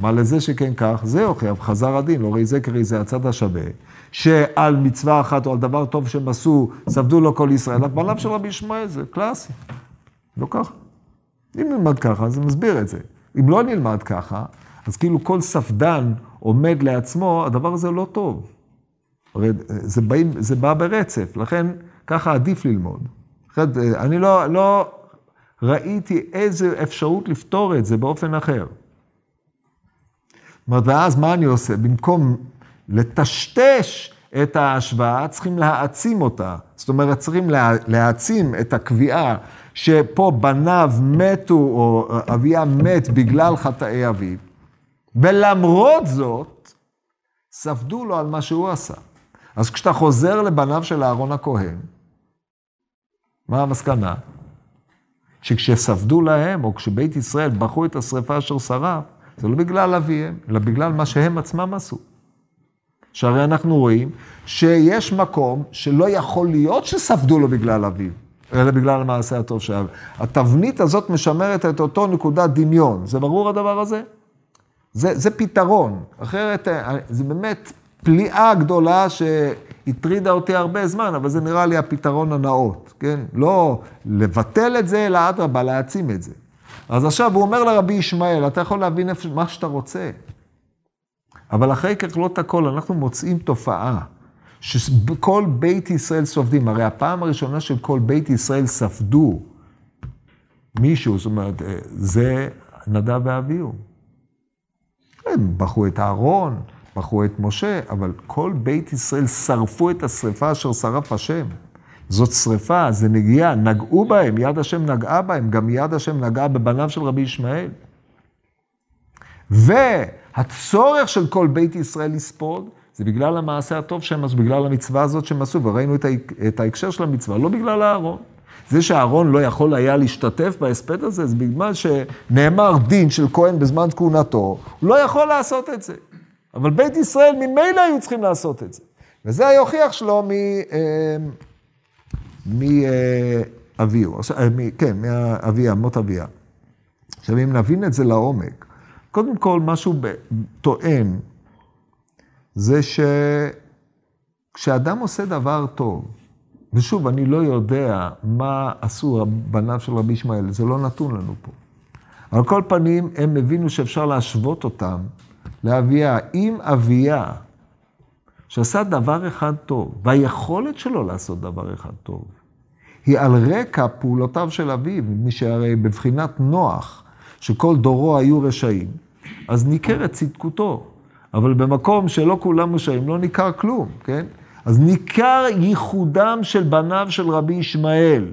[SPEAKER 1] מה לזה שכן כך, זה יוכיח, חזר הדין, לא ראי זה קרי זה הצד השווה, שעל מצווה אחת או על דבר טוב שהם עשו, ספדו לו כל ישראל, בלב של רבי ישמעאל זה קלאסי, לא ככה. אם נלמד ככה, זה מסביר את זה. אם לא נלמד ככה, אז כאילו כל ספדן עומד לעצמו, הדבר הזה לא טוב. הרי זה, באים, זה בא ברצף, לכן ככה עדיף ללמוד. אני לא, לא ראיתי איזה אפשרות לפתור את זה באופן אחר. זאת אומרת, ואז מה אני עושה? במקום לטשטש את ההשוואה, צריכים להעצים אותה. זאת אומרת, צריכים לה, להעצים את הקביעה שפה בניו מתו, או אביה מת בגלל חטאי אביו, ולמרות זאת, ספדו לו על מה שהוא עשה. אז כשאתה חוזר לבניו של אהרון הכהן, מה המסקנה? שכשספדו להם, או כשבית ישראל בחו את השרפה אשר שרף, זה לא בגלל אביהם, אלא בגלל מה שהם עצמם עשו. שהרי אנחנו רואים שיש מקום שלא יכול להיות שספדו לו בגלל אביו, אלא בגלל המעשה הטוב שהיה. התבנית הזאת משמרת את אותו נקודת דמיון. זה ברור הדבר הזה? זה, זה פתרון. אחרת, זה באמת פליאה גדולה שהטרידה אותי הרבה זמן, אבל זה נראה לי הפתרון הנאות, כן? לא לבטל את זה, אלא אדרבה, להעצים את זה. אז עכשיו הוא אומר לרבי ישמעאל, אתה יכול להבין מה שאתה רוצה. אבל אחרי ככלות הכל, אנחנו מוצאים תופעה שכל בית ישראל סופדים. הרי הפעם הראשונה של כל בית ישראל ספדו מישהו, זאת אומרת, זה נדב ואביהו. הם בחרו את אהרון, בחרו את משה, אבל כל בית ישראל שרפו את השרפה אשר שרף השם. זאת שרפה, זה נגיעה, נגעו בהם, יד השם נגעה בהם, גם יד השם נגעה בבניו של רבי ישמעאל. והצורך של כל בית ישראל לספוד, זה בגלל המעשה הטוב שהם עשו, בגלל המצווה הזאת שהם עשו, וראינו את ההקשר של המצווה, לא בגלל אהרון. זה שאהרון לא יכול היה להשתתף בהספד הזה, זה בגלל שנאמר דין של כהן בזמן כהונתו, הוא לא יכול לעשות את זה. אבל בית ישראל ממילא היו צריכים לעשות את זה. וזה היוכיח שלו מ... אה, מאביהו, אה, כן, מאביה, מות אביה. עכשיו, אם נבין את זה לעומק, קודם כל, מה שהוא טוען, זה שכשאדם עושה דבר טוב, ושוב, אני לא יודע מה עשו בניו של רבי ישמעאל, זה לא נתון לנו פה. על כל פנים, הם הבינו שאפשר להשוות אותם לאביה. אם אביה, שעשה דבר אחד טוב, והיכולת שלו לעשות דבר אחד טוב, היא על רקע פעולותיו של אביו, מי שהרי בבחינת נוח, שכל דורו היו רשעים, אז ניכרת צדקותו. אבל במקום שלא כולם רשעים, לא ניכר כלום, כן? אז ניכר ייחודם של בניו של רבי ישמעאל.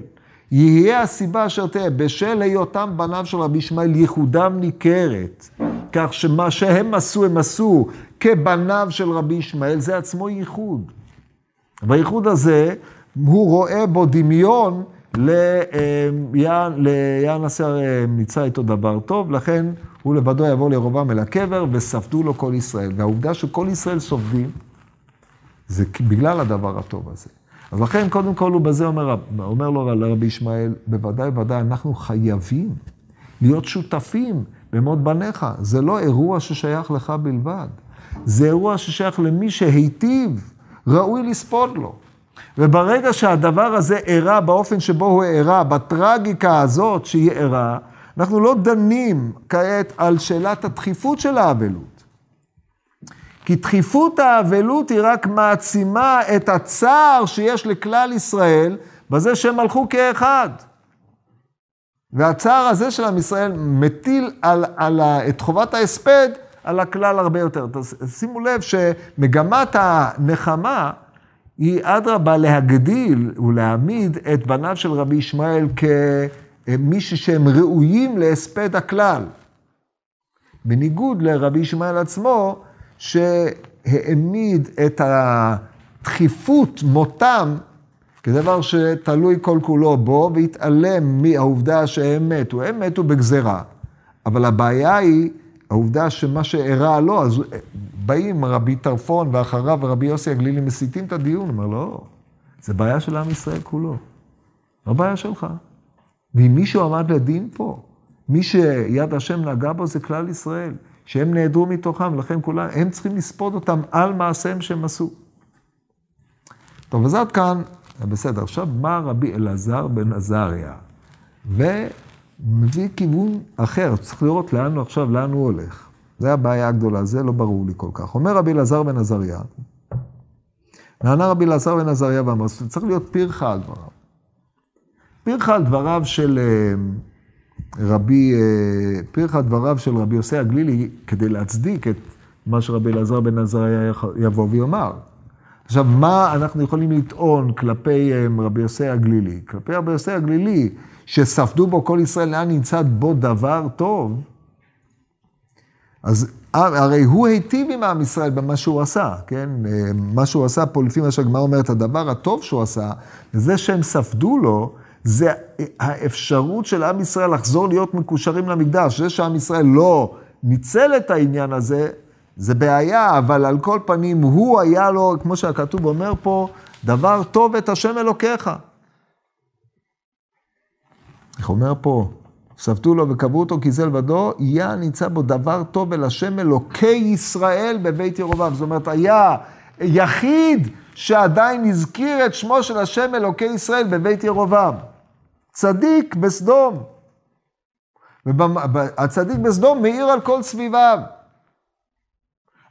[SPEAKER 1] יהיה הסיבה אשר תהיה, בשל היותם בניו של רבי ישמעאל, ייחודם ניכרת. כך שמה שהם עשו, הם עשו כבניו של רבי ישמעאל, זה עצמו ייחוד. והייחוד הזה, הוא רואה בו דמיון ליען אשר מצא איתו דבר טוב, לכן הוא לבדו יבוא לירובעם אל הקבר, וספדו לו כל ישראל. והעובדה שכל ישראל סופדים, זה בגלל הדבר הטוב הזה. אז לכן, קודם כל, הוא בזה אומר, אומר לו לרבי ישמעאל, בוודאי, בוודאי, אנחנו חייבים להיות שותפים במות בניך. זה לא אירוע ששייך לך בלבד, זה אירוע ששייך למי שהיטיב, ראוי לספוד לו. וברגע שהדבר הזה אירע באופן שבו הוא אירע, בטרגיקה הזאת שהיא אירעה, אנחנו לא דנים כעת על שאלת הדחיפות של האבלות. כי דחיפות האבלות היא רק מעצימה את הצער שיש לכלל ישראל בזה שהם הלכו כאחד. והצער הזה של עם ישראל מטיל על, על את חובת ההספד על הכלל הרבה יותר. שימו לב שמגמת הנחמה היא אדרבה להגדיל ולהעמיד את בניו של רבי ישמעאל כמי שהם ראויים להספד הכלל. בניגוד לרבי ישמעאל עצמו, שהעמיד את הדחיפות מותם כדבר שתלוי כל כולו בו, והתעלם מהעובדה שהם מתו. הם מתו בגזרה. אבל הבעיה היא העובדה שמה שאירע לו, אז באים רבי טרפון ואחריו ורבי יוסי הגלילי מסיטים את הדיון, אומר, לא, זה בעיה של עם ישראל כולו, לא בעיה שלך. ואם מישהו עמד לדין פה, מי שיד השם נגע בו זה כלל ישראל, שהם נעדרו מתוכם, לכן כולם, הם צריכים לספוד אותם על מעשיהם שהם עשו. טוב, אז עד כאן, בסדר. עכשיו בא רבי אלעזר בן עזריה, ומביא כיוון אחר, צריך לראות לאן הוא עכשיו, לאן הוא הולך. זה הבעיה הגדולה, זה לא ברור לי כל כך. אומר רבי אלעזר בן עזריה, נענה רבי אלעזר בן עזריה ואמר, צריך להיות פרחה על דבריו. פרחה על דבריו של אה, רבי, אה, פרחה על דבריו של רבי יוסי הגלילי, כדי להצדיק את מה שרבי אלעזר בן עזריה יבוא ויאמר. עכשיו, מה אנחנו יכולים לטעון כלפי אה, רבי יוסי הגלילי? כלפי רבי יוסי הגלילי, שספדו בו כל ישראל, לאן נמצא בו דבר טוב, אז הרי הוא היטיב עם עם ישראל במה שהוא עשה, כן? מה שהוא עשה פה, לפי מה שהגמרא אומרת, הדבר הטוב שהוא עשה, זה שהם ספדו לו, זה האפשרות של עם ישראל לחזור להיות מקושרים למקדש. זה שעם ישראל לא ניצל את העניין הזה, זה בעיה, אבל על כל פנים, הוא היה לו, כמו שהכתוב אומר פה, דבר טוב את השם אלוקיך. איך אומר פה? סבתו לו וקבעו אותו כי זה לבדו, יהיה נמצא בו דבר טוב אל השם אלוקי ישראל בבית ירובעם. זאת אומרת, היה יחיד שעדיין הזכיר את שמו של השם אלוקי ישראל בבית ירובעם. צדיק בסדום. והצדיק בסדום מאיר על כל סביביו.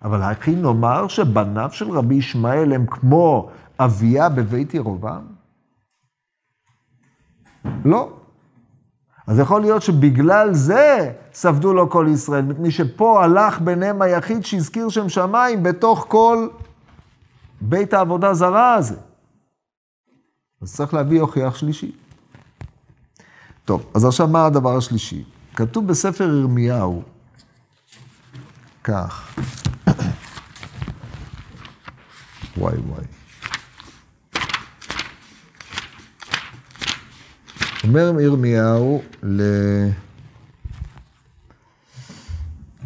[SPEAKER 1] אבל הכי נאמר שבניו של רבי ישמעאל הם כמו אביה בבית ירובעם? לא. אז יכול להיות שבגלל זה ספדו לו כל ישראל, מפני שפה הלך ביניהם היחיד שהזכיר שם שמיים בתוך כל בית העבודה זרה הזה. אז צריך להביא הוכיח שלישי. טוב, אז עכשיו מה הדבר השלישי? כתוב בספר ירמיהו, כך, וואי וואי. אומר ירמיהו ל...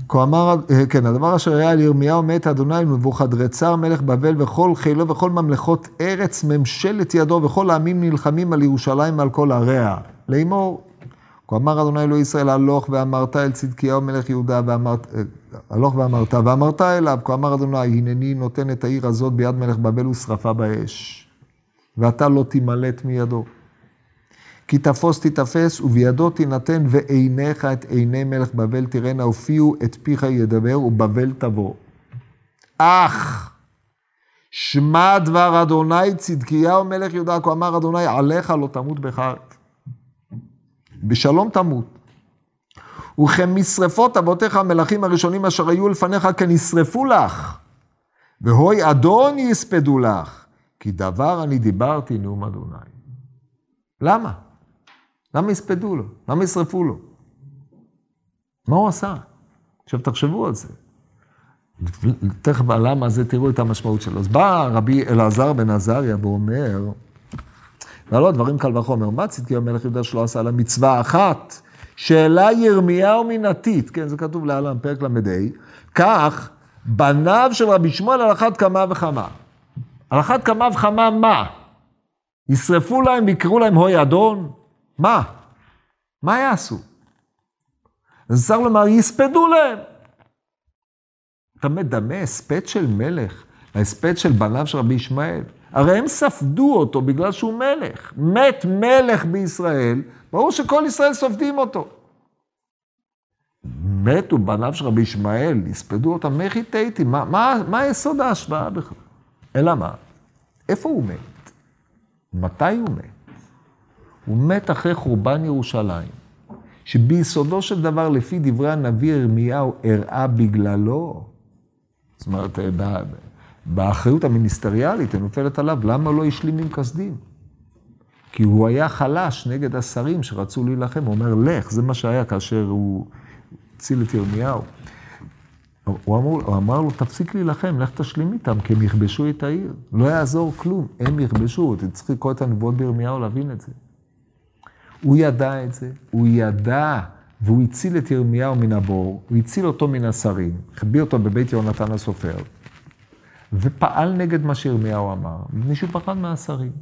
[SPEAKER 1] כה אמר, כן, הדבר אשר היה לירמיהו מת אדוני מבוכדרצר מלך בבל וכל חילו וכל ממלכות ארץ ממשלת ידו וכל העמים נלחמים על ירושלים ועל כל עריה. לאמור, כה אמר אדוני אלוהי ישראל הלוך ואמרת אל צדקיהו מלך יהודה ואמרת, הלוך ואמרת ואמרת אליו, כה אמר אדוני הנני נותן את העיר הזאת ביד מלך בבל ושרפה באש ואתה לא תימלט מידו. כי תפוס תתפס, ובידו תינתן, ועיניך את עיני מלך בבל תראנה, ופיהו את פיך ידבר, ובבל תבוא. אך, שמע דבר אדוני צדקיהו מלך יהודה, כה אמר אדוני, עליך לא תמות בחרת. בשלום תמות. וכמשרפות אבותיך המלכים הראשונים אשר היו לפניך, כנשרפו לך. והוי אדון יספדו לך, כי דבר אני דיברתי נאום אדוני. למה? למה יספדו לו? למה ישרפו לו? מה הוא עשה? עכשיו תחשבו על זה. תכף הלמה זה, תראו את המשמעות שלו. אז בא רבי אלעזר בן עזריה ואומר, ועלו דברים קל וחומר, מה צדקי המלך יהודה שלא עשה לה מצווה אחת, שאלה ירמיהו מנתית, כן, זה כתוב להלן, פרק ל"ה, כך, בניו של רבי שמואל על אחת כמה וכמה. על אחת כמה וכמה מה? ישרפו להם ויקראו להם הוי אדון? מה? מה יעשו? אז צריך לומר, יספדו להם. אתה מדמה הספד של מלך, ההספד של בניו של רבי ישמעאל. הרי הם ספדו אותו בגלל שהוא מלך. מת מלך בישראל, ברור שכל ישראל סופדים אותו. מתו בניו של רבי ישמעאל, יספדו אותם? מה, מה, מה יסוד ההשוואה בכלל? אלא מה? איפה הוא מת? מתי הוא מת? הוא מת אחרי חורבן ירושלים, שביסודו של דבר, לפי דברי הנביא ירמיהו, אירעה בגללו. זאת אומרת, באחריות המיניסטריאלית הנופלת עליו, למה לא השלים עם כסדים? כי הוא היה חלש נגד השרים שרצו להילחם, הוא אומר, לך, זה מה שהיה כאשר הוא הציל את ירמיהו. הוא אמר, הוא אמר לו, תפסיק להילחם, לך תשלים איתם, כי הם יכבשו את העיר. לא יעזור כלום, הם יכבשו. צריך לקרוא את הנבואות בירמיהו להבין את זה. הוא ידע את זה, הוא ידע והוא הציל את ירמיהו מן הבור, הוא הציל אותו מן השרים, החביא אותו בבית יהונתן הסופר, ופעל נגד מה שירמיהו אמר, מפני שהוא פחד מהשרים.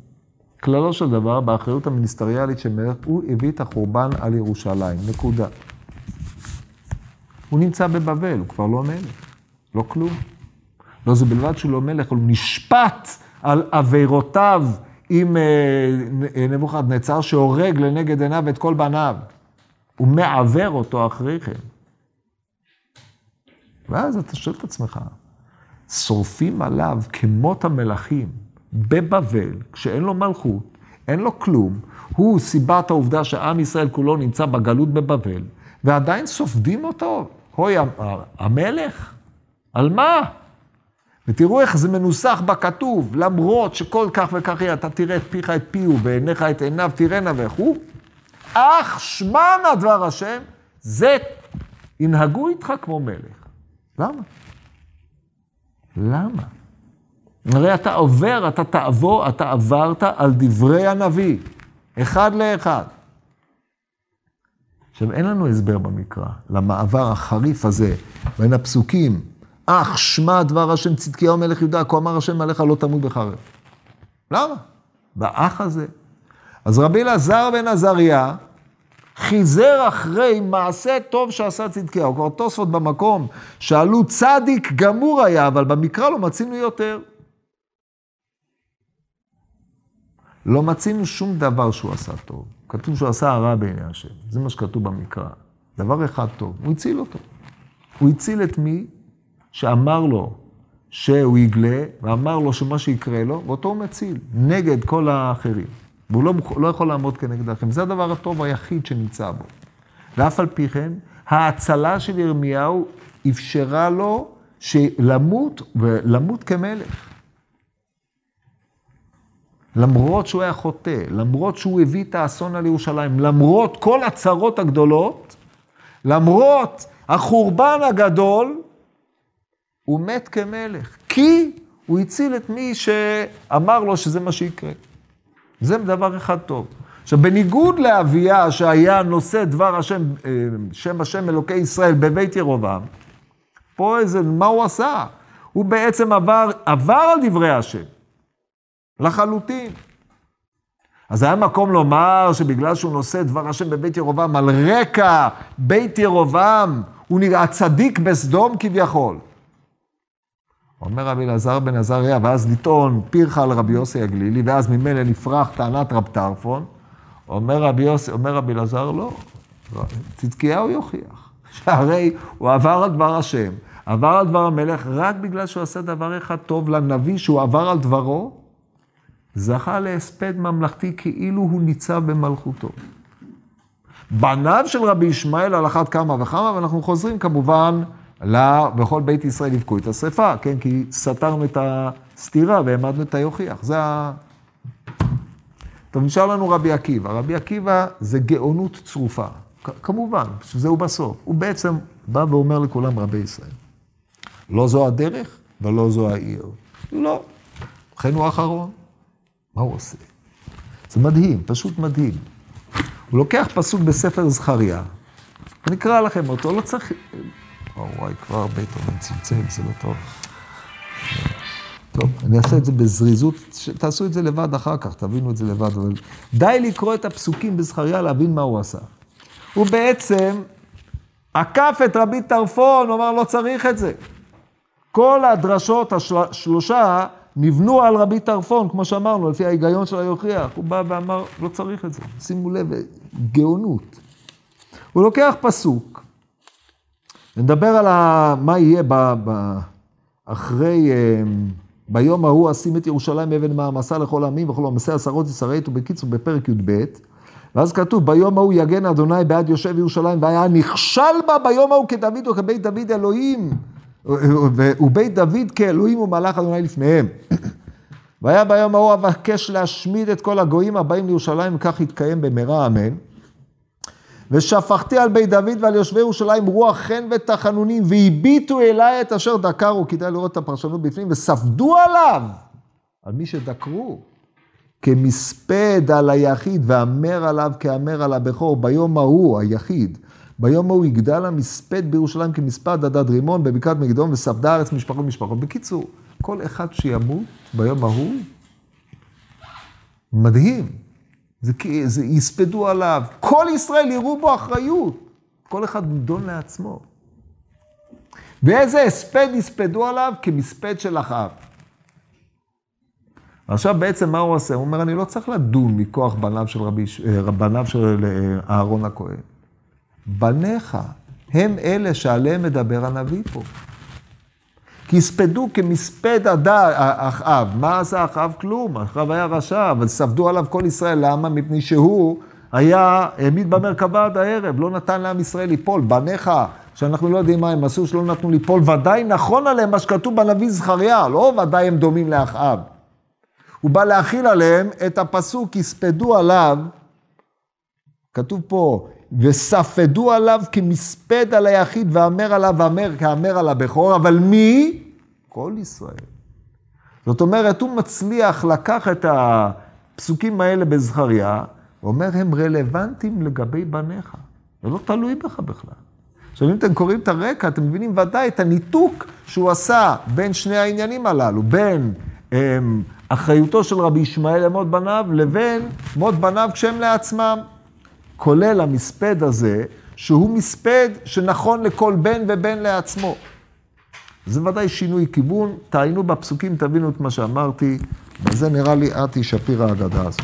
[SPEAKER 1] כללו של דבר, באחריות המיניסטריאלית של מלך, הוא הביא את החורבן על ירושלים, נקודה. הוא נמצא בבבל, הוא כבר לא מלך, לא כלום. לא זה בלבד שהוא לא מלך, הוא נשפט על עבירותיו עם אה, נבוכדנצר, שהורג לנגד עיניו את כל בניו. הוא מעוור אותו אחרי כן. ואז אתה שואל את עצמך, שורפים עליו כמות המלכים בבבל, כשאין לו מלכות, אין לו כלום, הוא סיבת העובדה שעם ישראל כולו נמצא בגלות בבבל, ועדיין סופדים אותו. הוי, המלך? על מה? ותראו איך זה מנוסח בכתוב, למרות שכל כך וכך יהיה, אתה תראה את פיך את פיהו ועיניך את עיניו תראינה וכו', אך שמענה דבר השם, זה ינהגו איתך כמו מלך. למה? למה? הרי אתה עובר, אתה תעבור, אתה עברת על דברי הנביא, אחד לאחד. עכשיו, אין לנו הסבר במקרא למעבר החריף הזה בין הפסוקים, אך שמע דבר השם צדקיהו מלך יהודה, כה אמר השם עליך לא תמות בחרב. למה? באח הזה. אז רבי אלעזר בן עזריה חיזר אחרי מעשה טוב שעשה צדקיהו. כבר תוספות במקום, שאלו צדיק גמור היה, אבל במקרא לא מצינו יותר. לא מצינו שום דבר שהוא עשה טוב. כתוב שהוא עשה הרע בעיני השם. זה מה שכתוב במקרא. דבר אחד טוב, הוא הציל אותו. הוא הציל את מי שאמר לו שהוא יגלה, ואמר לו שמה שיקרה לו, ואותו הוא מציל, נגד כל האחרים. והוא לא, לא יכול לעמוד כנגד האחרים. זה הדבר הטוב היחיד שנמצא בו. ואף על פי כן, ההצלה של ירמיהו אפשרה לו למות, ולמות כמלך. למרות שהוא היה חוטא, למרות שהוא הביא את האסון על ירושלים, למרות כל הצרות הגדולות, למרות החורבן הגדול, הוא מת כמלך. כי הוא הציל את מי שאמר לו שזה מה שיקרה. זה דבר אחד טוב. עכשיו, בניגוד לאביה שהיה נושא דבר השם, אה, שם השם אלוקי ישראל בבית ירובעם, פה איזה, מה הוא עשה? הוא בעצם עבר, עבר על דברי השם. לחלוטין. אז היה מקום לומר שבגלל שהוא נושא דבר השם בבית ירובעם, על רקע בית ירובעם, הוא נראה צדיק בסדום כביכול. אומר רבי אלעזר בן עזריה, ואז לטעון פירך על רבי יוסי הגלילי, ואז ממילא נפרח טענת רב טרפון. אומר רבי יוסי, אומר רבי אלעזר, לא, צדקיהו יוכיח. *laughs* שהרי הוא עבר על דבר השם, עבר על דבר המלך, רק בגלל שהוא עשה דבר אחד טוב לנביא שהוא עבר על דברו, זכה להספד ממלכתי כאילו הוא ניצב במלכותו. בניו של רבי ישמעאל על אחת כמה וכמה, ואנחנו חוזרים כמובן בכל בית ישראל יבכו את השרפה, כן? כי סתרנו את הסתירה והעמדנו את היוכיח. זה ה... טוב, נשאר לנו רבי עקיבא. רבי עקיבא זה גאונות צרופה. כמובן, זהו בסוף. הוא בעצם בא ואומר לכולם רבי ישראל. לא זו הדרך ולא זו העיר. לא. ובכן הוא האחרון. מה הוא עושה? זה מדהים, פשוט מדהים. הוא לוקח פסוק בספר זכריה, אני אקרא לכם אותו, לא צריך... וואו, וואי, כבר בטהובן צלצל, זה לא טוב. טוב, אני אעשה את זה בזריזות, תעשו את זה לבד אחר כך, תבינו את זה לבד, אבל די לקרוא את הפסוקים בזכריה להבין מה הוא עשה. הוא בעצם עקף את רבי טרפון, הוא אמר, לא צריך את זה. כל הדרשות השלושה נבנו על רבי טרפון, כמו שאמרנו, לפי ההיגיון של היוכיח. הוא בא ואמר, לא צריך את זה. שימו לב, גאונות. הוא לוקח פסוק, נדבר על ה... מה יהיה ב... ב... אחרי... אה, ביום ההוא אשים את ירושלים אבן מעמסה לכל העמים וכל עמסי עשרות ישרי ובקיצור בפרק י"ב. ואז כתוב, ביום ההוא יגן אדוני בעד יושב ירושלים, והיה נכשל בה ביום ההוא כדוד וכבית דוד אלוהים. ובית דוד כאלוהים ומלאך אדוני לפניהם. *clears throat* והיה ביום ההוא אבקש להשמיד את כל הגויים הבאים לירושלים, וכך יתקיים במהרה אמן. ושפכתי על בית דוד ועל יושבי ירושלים רוח חן ותחנונים, והביטו אליי את אשר דקרו, כדאי לראות את הפרשנות בפנים, וספדו עליו, על מי שדקרו, כמספד על היחיד, ואמר עליו כאמר על הבכור, ביום ההוא, היחיד, ביום ההוא יגדל המספד בירושלים כמספד עדד רימון בבקעת מגדון וספדה הארץ משפחות משפחות. בקיצור, כל אחד שימות ביום ההוא, מדהים. זה, זה יספדו עליו, כל ישראל יראו בו אחריות. כל אחד נידון לעצמו. ואיזה הספד יספדו עליו? כמספד של אחאב. עכשיו בעצם מה הוא עושה? הוא אומר, אני לא צריך לדון מכוח בניו של, רבי, בניו של אה, אהרון הכהן. בניך הם אלה שעליהם מדבר הנביא פה. יספדו כמספד אחאב. מה עשה אחאב? כלום. אחאב היה רשע, אבל ספדו עליו כל ישראל. למה? מפני שהוא היה, העמיד במרכבה עד הערב, לא נתן לעם ישראל ליפול. בניך, שאנחנו לא יודעים מה הם עשו, שלא נתנו ליפול, ודאי נכון עליהם מה שכתוב בנביא זכריה, לא ודאי הם דומים לאחאב. הוא בא להכיל עליהם את הפסוק, יספדו עליו, כתוב פה, וספדו עליו כמספד על היחיד, ואמר עליו ואמר כאמר על הבכור, אבל מי? כל ישראל. זאת אומרת, הוא מצליח לקח את הפסוקים האלה בזכריה, ואומר, הם רלוונטיים לגבי בניך. זה לא תלוי בך בכלל. עכשיו, אם אתם קוראים את הרקע, אתם מבינים ודאי את הניתוק שהוא עשה בין שני העניינים הללו, בין הם, אמ, אחריותו של רבי ישמעאל למות בניו, לבין מות בניו כשהם לעצמם. כולל המספד הזה, שהוא מספד שנכון לכל בן ובן לעצמו. זה ודאי שינוי כיוון, תעיינו בפסוקים, תבינו את מה שאמרתי, וזה נראה לי את תשפיר האגדה הזאת.